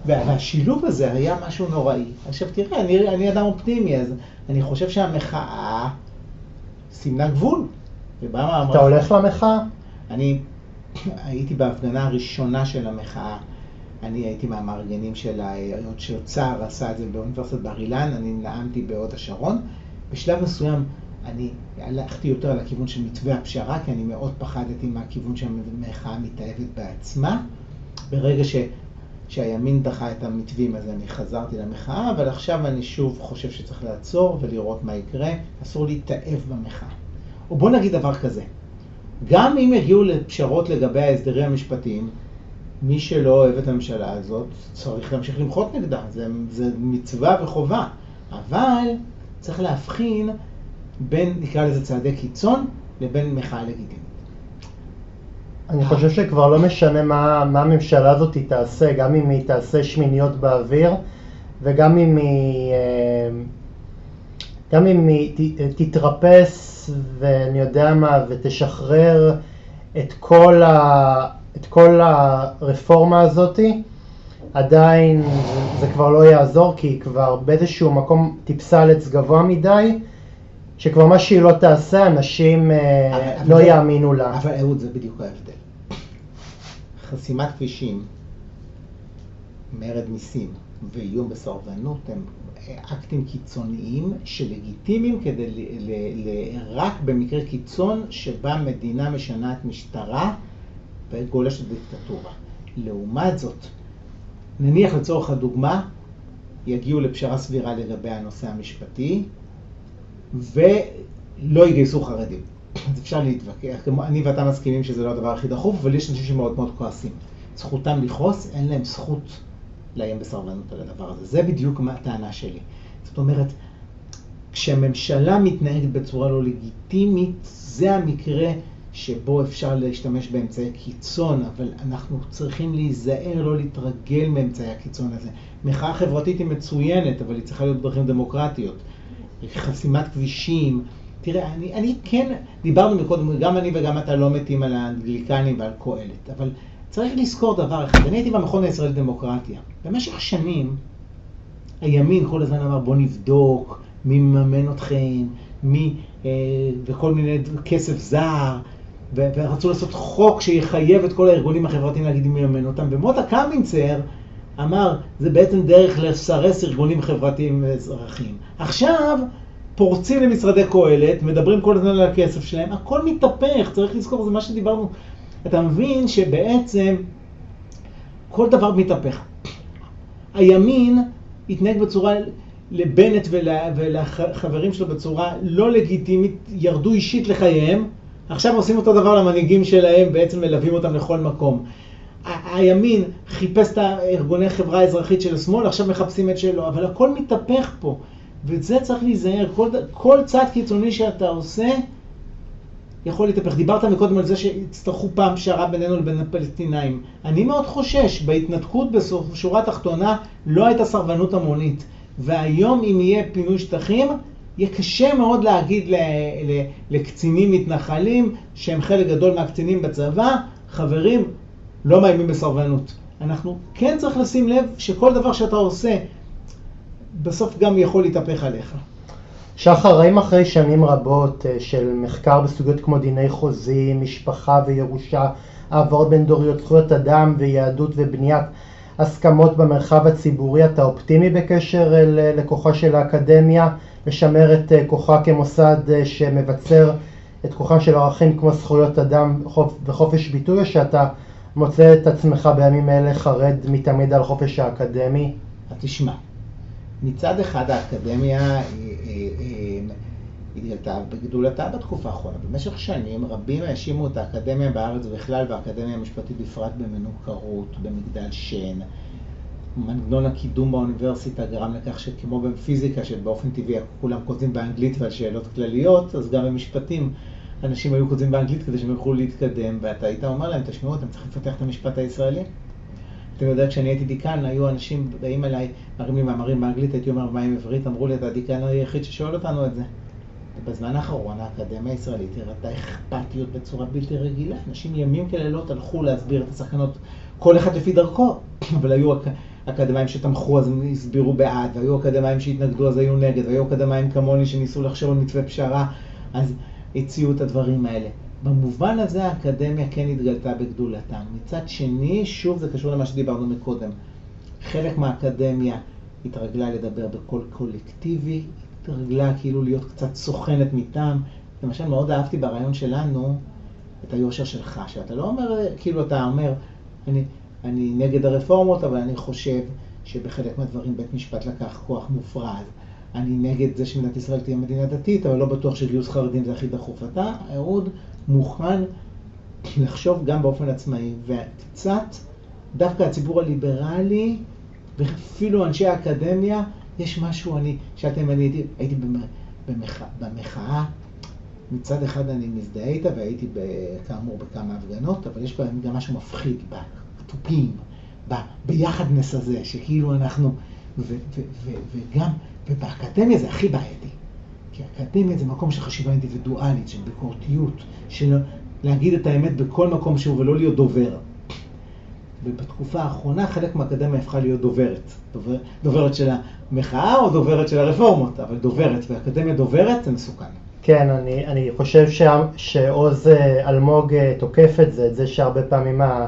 והשילוב הזה היה משהו נוראי. עכשיו תראה, אני, אני אדם אופטימי, אז אני חושב שהמחאה סימנה גבול. אתה הולך למחאה? אני [clears throat] הייתי בהפגנה הראשונה של המחאה. אני הייתי מהמארגנים של היות שאוצר עשה את זה באוניברסיטת בר אילן, אני נאמתי בהוד השרון. בשלב מסוים אני הלכתי יותר על הכיוון של מתווה הפשרה, כי אני מאוד פחדתי מהכיוון שהמחאה מתאהבת בעצמה. ברגע ש... שהימין דחה את המתווים, אז אני חזרתי למחאה, אבל עכשיו אני שוב חושב שצריך לעצור ולראות מה יקרה. אסור להתאהב במחאה. או בוא נגיד דבר כזה, גם אם יגיעו לפשרות לגבי ההסדרים המשפטיים, מי שלא אוהב את הממשלה הזאת צריך להמשיך למחות נגדה, זה, זה מצווה וחובה. אבל צריך להבחין בין, נקרא לזה צעדי קיצון, לבין מחאה לגיטימית. אני חושב שכבר לא משנה מה, מה הממשלה הזאת תעשה, גם אם היא תעשה שמיניות באוויר וגם אם היא, אה, גם אם היא תתרפס ואני יודע מה, ותשחרר את כל, ה, את כל הרפורמה הזאתי, עדיין זה כבר לא יעזור כי היא כבר באיזשהו מקום טיפסה על עץ גבוה מדי שכבר מה שהיא לא תעשה, אנשים אה, לא זה, יאמינו לה. אבל אהוד, זה בדיוק ההבדל. חסימת כבישים, מרד מיסים ואיום בסרבנות הם אקטים קיצוניים שלגיטימיים כדי ל, ל, ל, רק במקרה קיצון שבה מדינה משנה את משטרה וגולשת דיקטטורה. לעומת זאת, נניח לצורך הדוגמה, יגיעו לפשרה סבירה לגבי הנושא המשפטי, ולא יגייסו חרדים. אז אפשר להתווכח, אני ואתה מסכימים שזה לא הדבר הכי דחוף, אבל יש אנשים שמאוד מאוד כועסים. זכותם לכעוס, אין להם זכות לאיים בסרבנות על הדבר הזה. זה בדיוק מה הטענה שלי. זאת אומרת, כשהממשלה מתנהגת בצורה לא לגיטימית, זה המקרה שבו אפשר להשתמש באמצעי קיצון, אבל אנחנו צריכים להיזהר, לא להתרגל מאמצעי הקיצון הזה. מחאה חברתית היא מצוינת, אבל היא צריכה להיות בדרכים דמוקרטיות. חסימת כבישים. תראה, אני, אני כן, דיברנו מקודם, גם אני וגם אתה לא מתים על האנגליקנים ועל קהלת, אבל צריך לזכור דבר אחד, אני הייתי במכון הישראלי לדמוקרטיה. במשך שנים, הימין כל הזמן אמר, בוא נבדוק מי מממן אתכם, מי, אה, וכל מיני כסף זר, ורצו לעשות חוק שיחייב את כל הארגונים החברתיים להגיד מי מממן אותם, ומוטה קמינצר אמר, זה בעצם דרך לסרס ארגונים חברתיים ואזרחיים. עכשיו, פורצים למשרדי קהלת, מדברים כל הזמן על הכסף שלהם, הכל מתהפך, צריך לזכור, זה מה שדיברנו. אתה מבין שבעצם כל דבר מתהפך. הימין התנהג בצורה, לבנט ול, ולחברים שלו בצורה לא לגיטימית, ירדו אישית לחייהם, עכשיו עושים אותו דבר למנהיגים שלהם, בעצם מלווים אותם לכל מקום. הימין חיפש את הארגוני חברה האזרחית של השמאל, עכשיו מחפשים את שלו, אבל הכל מתהפך פה, וזה צריך להיזהר, כל, כל צעד קיצוני שאתה עושה יכול להתהפך. דיברת מקודם על זה שיצטרכו פעם פשרה בינינו לבין הפלסטינאים. אני מאוד חושש, בהתנתקות בסוף, שורה תחתונה, לא הייתה סרבנות המונית, והיום אם יהיה פינוי שטחים, יהיה קשה מאוד להגיד לקצינים מתנחלים, שהם חלק גדול מהקצינים בצבא, חברים, לא מאיימים בסרבנות. אנחנו כן צריך לשים לב שכל דבר שאתה עושה, בסוף גם יכול להתהפך עליך. שחר, האם אחרי שנים רבות אה, של מחקר בסוגיות כמו דיני חוזים, משפחה וירושה, העברות בין דוריות, זכויות אדם ויהדות ובניית הסכמות במרחב הציבורי, אתה אופטימי בקשר לכוחה של האקדמיה, לשמר את אה, כוחה כמוסד אה, שמבצר את כוחם של ערכים כמו זכויות אדם וחופש ביטוי, או שאתה מוצא את עצמך בימים אלה חרד מתמיד על חופש האקדמי? תשמע, מצד אחד האקדמיה התגלתה בגדולתה בתקופה האחרונה. במשך שנים רבים האשימו את האקדמיה בארץ בכלל והאקדמיה המשפטית בפרט במנוכרות, במגדל שן. מנגנון הקידום באוניברסיטה גרם לכך שכמו בפיזיקה, שבאופן טבעי כולם כותבים באנגלית ועל שאלות כלליות, אז גם במשפטים אנשים היו כותבים באנגלית כדי שהם יוכלו להתקדם, ואתה היית אומר להם, תשמעו, אתם צריכים לפתח את המשפט הישראלי. אתה יודע, כשאני הייתי דיקן, היו אנשים באים אליי, מראים לי מאמרים באנגלית, הייתי אומר, מה עם עברית? אמרו לי, אתה הדיקן היחיד ששואל אותנו את זה. בזמן האחרון האקדמיה הישראלית הראתה אכפתיות בצורה בלתי רגילה. אנשים ימים כלילות הלכו להסביר את הסכנות, כל אחד לפי דרכו, [clears throat] אבל היו אקדמאים שתמכו אז הם הסבירו בעד, והיו אקדמאים שהתנגדו אז היו נגד, והיו אקדמאים כמוני שניסו לחשוב על מתווה פשרה, אז הציעו את הדברים האלה. במובן הזה האקדמיה כן התגלתה בגדולתה. מצד שני, שוב זה קשור למה שדיברנו מקודם. חלק מהאקדמיה התרגלה לדבר בקול קולקטיבי, התרגלה כאילו להיות קצת סוכנת מטעם. למשל, מאוד אהבתי ברעיון שלנו את היושר שלך, שאתה לא אומר, כאילו אתה אומר, אני, אני נגד הרפורמות, אבל אני חושב שבחלק מהדברים בית משפט לקח כוח מופרז. אני נגד זה שמדינת ישראל תהיה מדינה דתית, אבל לא בטוח שגיוס חרדים זה הכי דחוף. אתה, אהוד, מוכן לחשוב גם באופן עצמאי, וקצת, דווקא הציבור הליברלי, ואפילו אנשי האקדמיה, יש משהו, אני, שאתם, אני הייתי, הייתי במח, במחאה, מצד אחד אני מזדהה איתה, והייתי כאמור בכמה הפגנות, אבל יש בהם גם משהו מפחיד, בתופים, ב, ביחדנס הזה, שכאילו אנחנו, וגם, ובאקדמיה זה הכי בעייתי. כי אקדמיה זה מקום של חשיבה אינדיבידואלית, של ביקורתיות, של להגיד את האמת בכל מקום שהוא ולא להיות דובר. ובתקופה האחרונה חלק מהאקדמיה הפכה להיות דוברת. דובר, דוברת של המחאה או דוברת של הרפורמות, אבל דוברת, ואקדמיה דוברת זה מסוכן. כן, אני, אני חושב שעוז אה, אלמוג אה, תוקף את זה, את זה שהרבה פעמים, ה,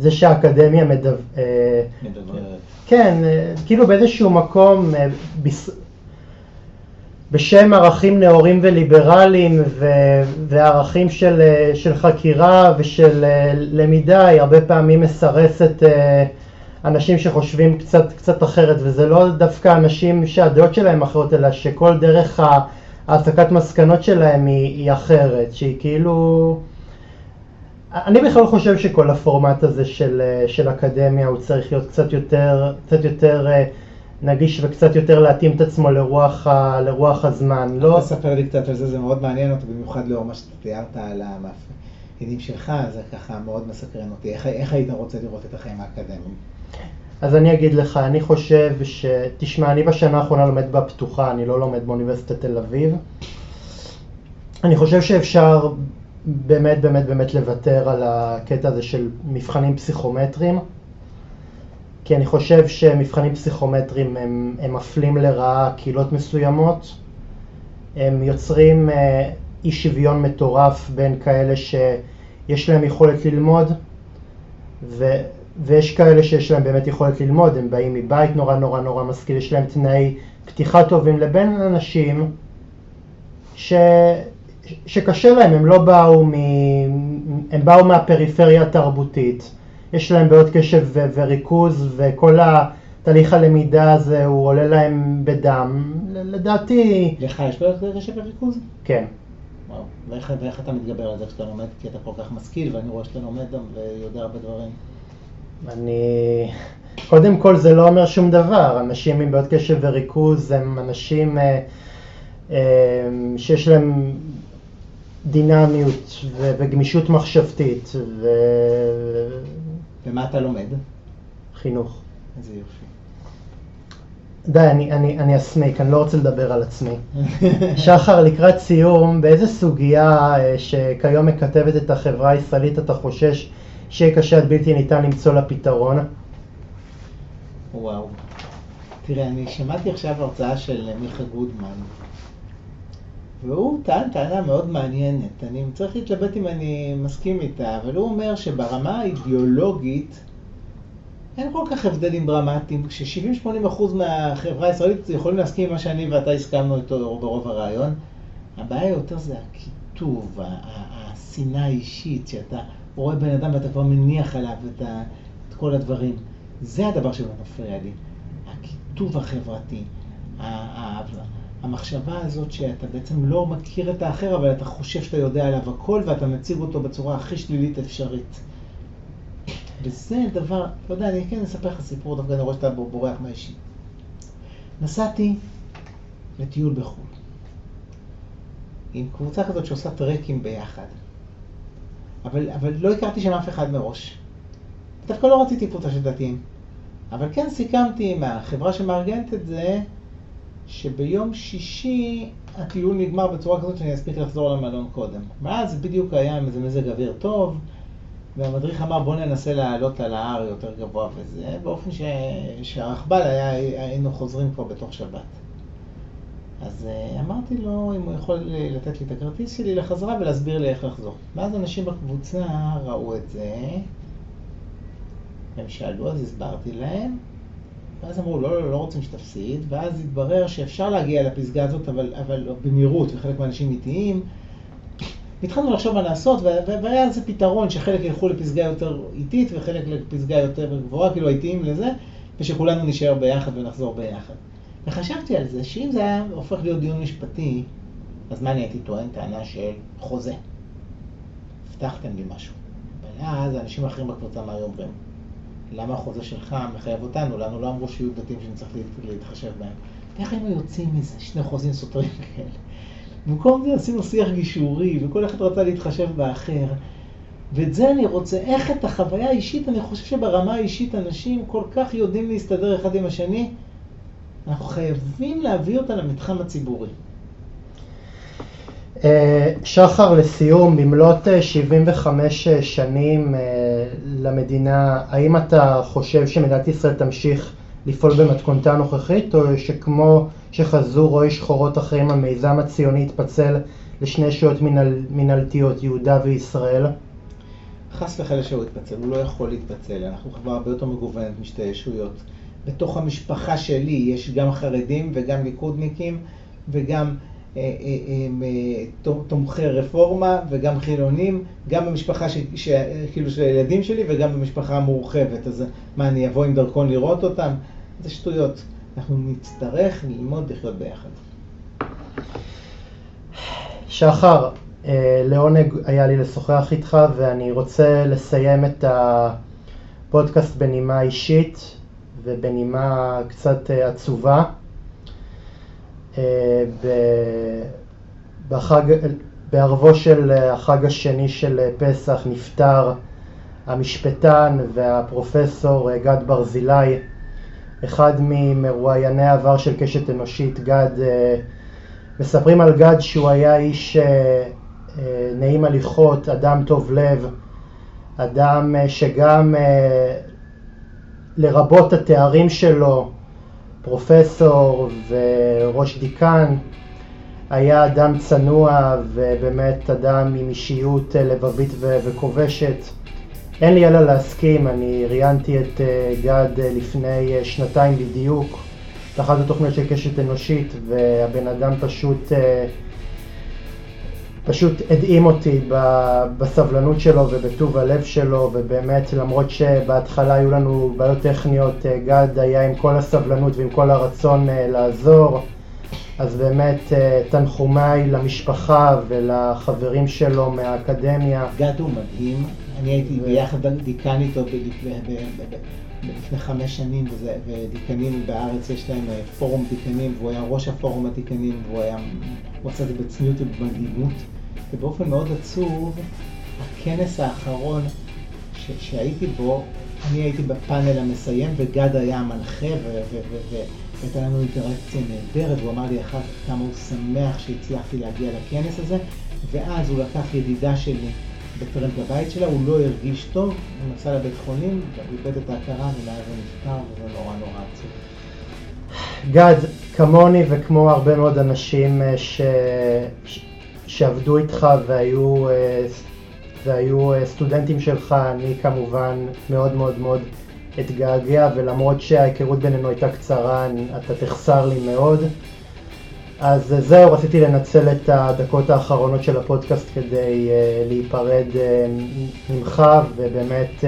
זה שהאקדמיה מדבר... מדברת. כן, אה, כאילו באיזשהו מקום, אה, בס... בשם ערכים נאורים וליברליים ו- וערכים של, אה, של חקירה ושל אה, למידה, היא הרבה פעמים מסרסת אה, אנשים שחושבים קצת, קצת אחרת, וזה לא דווקא אנשים שהדעות שלהם אחרות, אלא שכל דרך ה- ההסקת מסקנות שלהם היא, היא אחרת, שהיא כאילו... אני בכלל חושב שכל הפורמט הזה של, אה, של אקדמיה הוא צריך להיות קצת יותר, קצת יותר אה, נגיש וקצת יותר להתאים את עצמו לרוח, ה, לרוח הזמן. לא, תספר לי קצת על זה, זה מאוד מעניין אותי, במיוחד לאור מה שאתה תיארת על המאפיינים שלך, זה ככה מאוד מסקרן אותי. איך, איך היית רוצה לראות את החיים האקדמיים? אז אני אגיד לך, אני חושב ש... תשמע, אני בשנה האחרונה לומד בפתוחה, אני לא לומד באוניברסיטת תל אביב. אני חושב שאפשר באמת באמת באמת לוותר על הקטע הזה של מבחנים פסיכומטריים, כי אני חושב שמבחנים פסיכומטריים הם, הם מפלים לרעה קהילות מסוימות, הם יוצרים אה, אי שוויון מטורף בין כאלה שיש להם יכולת ללמוד, ו, ויש כאלה שיש להם באמת יכולת ללמוד, הם באים מבית נורא נורא נורא משכיל, יש להם תנאי פתיחה טובים, לבין אנשים ש... שקשה להם, הם לא באו, מ... הם באו מהפריפריה התרבותית, יש להם בעיות קשב ו... וריכוז וכל התהליך הלמידה הזה הוא עולה להם בדם, לדעתי, לך יש בעיות קשב וריכוז? כן. וואו. ואיך, ואיך אתה מתגבר על זה כשאתה לומד? כי אתה כל כך משכיל, ואני רואה שאתה לומד גם ויודע הרבה דברים. אני... קודם כל זה לא אומר שום דבר, אנשים עם בעיות קשב וריכוז הם אנשים אה, אה, שיש להם דינמיות ו- וגמישות מחשבתית ומה אתה לומד? וחינוך. איזה יופי. די, אני, אני, אני אסמיק, אני לא רוצה לדבר על עצמי. [laughs] שחר, לקראת סיום, באיזה סוגיה אה, שכיום מקטבת את החברה הישראלית אתה חושש שיהיה קשה עד בלתי ניתן למצוא לה פתרון? וואו. תראה, אני שמעתי עכשיו הרצאה של מיכה גודמן, והוא טען טענה מאוד מעניינת. אני צריך להתלבט אם אני מסכים איתה, אבל הוא אומר שברמה האידיאולוגית אין כל כך הבדלים דרמטיים, כש-70-80% מהחברה הישראלית יכולים להסכים עם מה שאני ואתה הסכמנו איתו ברוב הרעיון. הבעיה יותר זה הקיטוב, השנאה האישית, שאתה רואה בן אדם ואתה כבר מניח עליו את, את כל הדברים. זה הדבר שלא מפריע לי. הקיטוב החברתי, המחשבה הזאת שאתה בעצם לא מכיר את האחר, אבל אתה חושב שאתה יודע עליו הכל ואתה מציג אותו בצורה הכי שלילית אפשרית. וזה דבר, לא יודע, אני כן אספר לך סיפור, דווקא אני רואה שאתה בורח מהאישי. נסעתי לטיול בחו"ל, עם קבוצה כזאת שעושה טרקים ביחד. אבל, אבל לא הכרתי שם אף אחד מראש. דווקא לא רציתי קבוצה של דתיים. אבל כן סיכמתי עם החברה שמארגנת את זה, שביום שישי הטיול נגמר בצורה כזאת שאני אספיק לחזור למלון קודם. ואז בדיוק היה עם איזה מזג אוויר טוב, והמדריך אמר בוא ננסה לעלות על ההר יותר גבוה וזה, באופן ש... שהרכבל היה, היינו חוזרים כבר בתוך שבת. אז אה, אמרתי לו אם הוא יכול לתת לי את הכרטיס שלי לחזרה ולהסביר לי איך לחזור. ואז אנשים בקבוצה ראו את זה, הם שאלו, אז הסברתי להם, ואז אמרו, לא, לא, לא רוצים שתפסיד, ואז התברר שאפשר להגיע לפסגה הזאת, אבל, אבל במהירות, וחלק מהאנשים איטיים. והתחלנו לחשוב מה לעשות, והיה איזה פתרון שחלק ילכו לפסגה יותר איטית וחלק לפסגה יותר גבוהה, כאילו האיטיים לזה, ושכולנו נשאר ביחד ונחזור ביחד. וחשבתי על זה, שאם זה היה הופך להיות דיון משפטי, אז מה אני הייתי טוען? טענה של חוזה. הבטחתם לי משהו. ואז אנשים אחרים בקבוצה מה היו אומרים? למה החוזה שלך מחייב אותנו? לנו לא אמרו שיהיו דתיים שנצטרך להתחשב בהם. איך היינו יוצאים מזה? שני חוזים סותרים [laughs] כאלה. במקום זה עשינו שיח גישורי, וכל אחד רצה להתחשב באחר. ואת זה אני רוצה, איך את החוויה האישית, אני חושב שברמה האישית אנשים כל כך יודעים להסתדר אחד עם השני, אנחנו חייבים להביא אותה למתחם הציבורי. אה, שחר, לסיום, במלאת 75 אה, שנים אה, למדינה, האם אתה חושב שמדינת ישראל תמשיך לפעול במתכונתה הנוכחית, או שכמו שחזו רואי שחורות אחרים, המיזם הציוני יתפצל לשני שעות מנהלתיות, יהודה וישראל? חס וחלילה שהוא יתפצל, הוא לא יכול להתפצל, אנחנו חברה הרבה יותר מגוונת משתי ישויות. בתוך המשפחה שלי יש גם חרדים וגם ליכודניקים וגם תומכי רפורמה וגם חילונים, גם במשפחה ש, ש, כאילו של הילדים שלי וגם במשפחה המורחבת. אז מה, אני אבוא עם דרכון לראות אותם? זה שטויות. אנחנו נצטרך ללמוד לחיות ביחד. שחר, לעונג היה לי לשוחח איתך ואני רוצה לסיים את הפודקאסט בנימה אישית ובנימה קצת עצובה. אה, בחג, בערבו של החג השני של פסח נפטר המשפטן והפרופסור גד ברזילי, אחד ממרואייני העבר של קשת אנושית, גד, אה, מספרים על גד שהוא היה איש אה, נעים הליכות, אדם טוב לב, אדם שגם לרבות התארים שלו פרופסור וראש דיקן, היה אדם צנוע ובאמת אדם עם אישיות לבבית וכובשת. אין לי אלא להסכים, אני ראיינתי את אה, גד אה, לפני אה, שנתיים בדיוק, באחת התוכניות של קשת אנושית, והבן אדם פשוט פשוט הדהים אותי בסבלנות שלו ובטוב הלב שלו, ובאמת למרות שבהתחלה היו לנו בעיות טכניות, אה, גד היה עם כל הסבלנות ועם כל הרצון אה, לעזור, אז באמת אה, תנחומיי למשפחה ולחברים שלו מהאקדמיה. גד הוא מדהים, אני הייתי ביחד דיקן איתו לפני חמש שנים, ודיקנים בארץ יש להם פורום דיקנים, והוא היה ראש הפורום הדיקנים, והוא היה, הוא עשה את זה בצניעות ובמדהימות. ובאופן מאוד עצוב, הכנס האחרון ש- שהייתי בו, אני הייתי בפאנל המסיים וגד היה המנחה והייתה לנו אינטראקציה נהדרת, והוא אמר לי אחר כך כמה הוא שמח שהצלחתי להגיע לכנס הזה, ואז הוא לקח ידידה שלי בטרם בבית שלה, הוא לא הרגיש טוב, הוא נסע לבית חולים, איבד את ההכרה ומאז הוא נפטר וזה נורא נורא עצוב. גד, כמוני וכמו הרבה מאוד אנשים אה, ש... שעבדו איתך והיו, אה, והיו אה, סטודנטים שלך, אני כמובן מאוד מאוד מאוד אתגעגע, ולמרות שההיכרות בינינו הייתה קצרה, אתה תחסר לי מאוד. אז זהו, רציתי לנצל את הדקות האחרונות של הפודקאסט כדי uh, להיפרד uh, ממך ובאמת uh,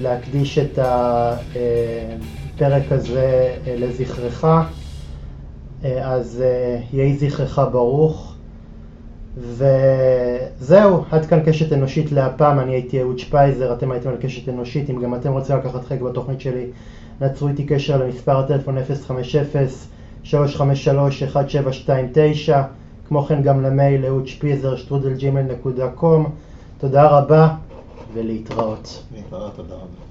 להקדיש את הפרק הזה uh, לזכרך. Uh, אז uh, יהי זכרך ברוך. וזהו, עד כאן קשת אנושית להפעם, אני הייתי אהוד שפייזר, אתם הייתם על קשת אנושית, אם גם אתם רוצים לקחת חלק בתוכנית שלי, נצרו איתי קשר למספר הטלפון 050-353-1729, כמו כן גם למייל אהוד ג'ימל נקודה קום, תודה רבה ולהתראות. להתראות, תודה רבה.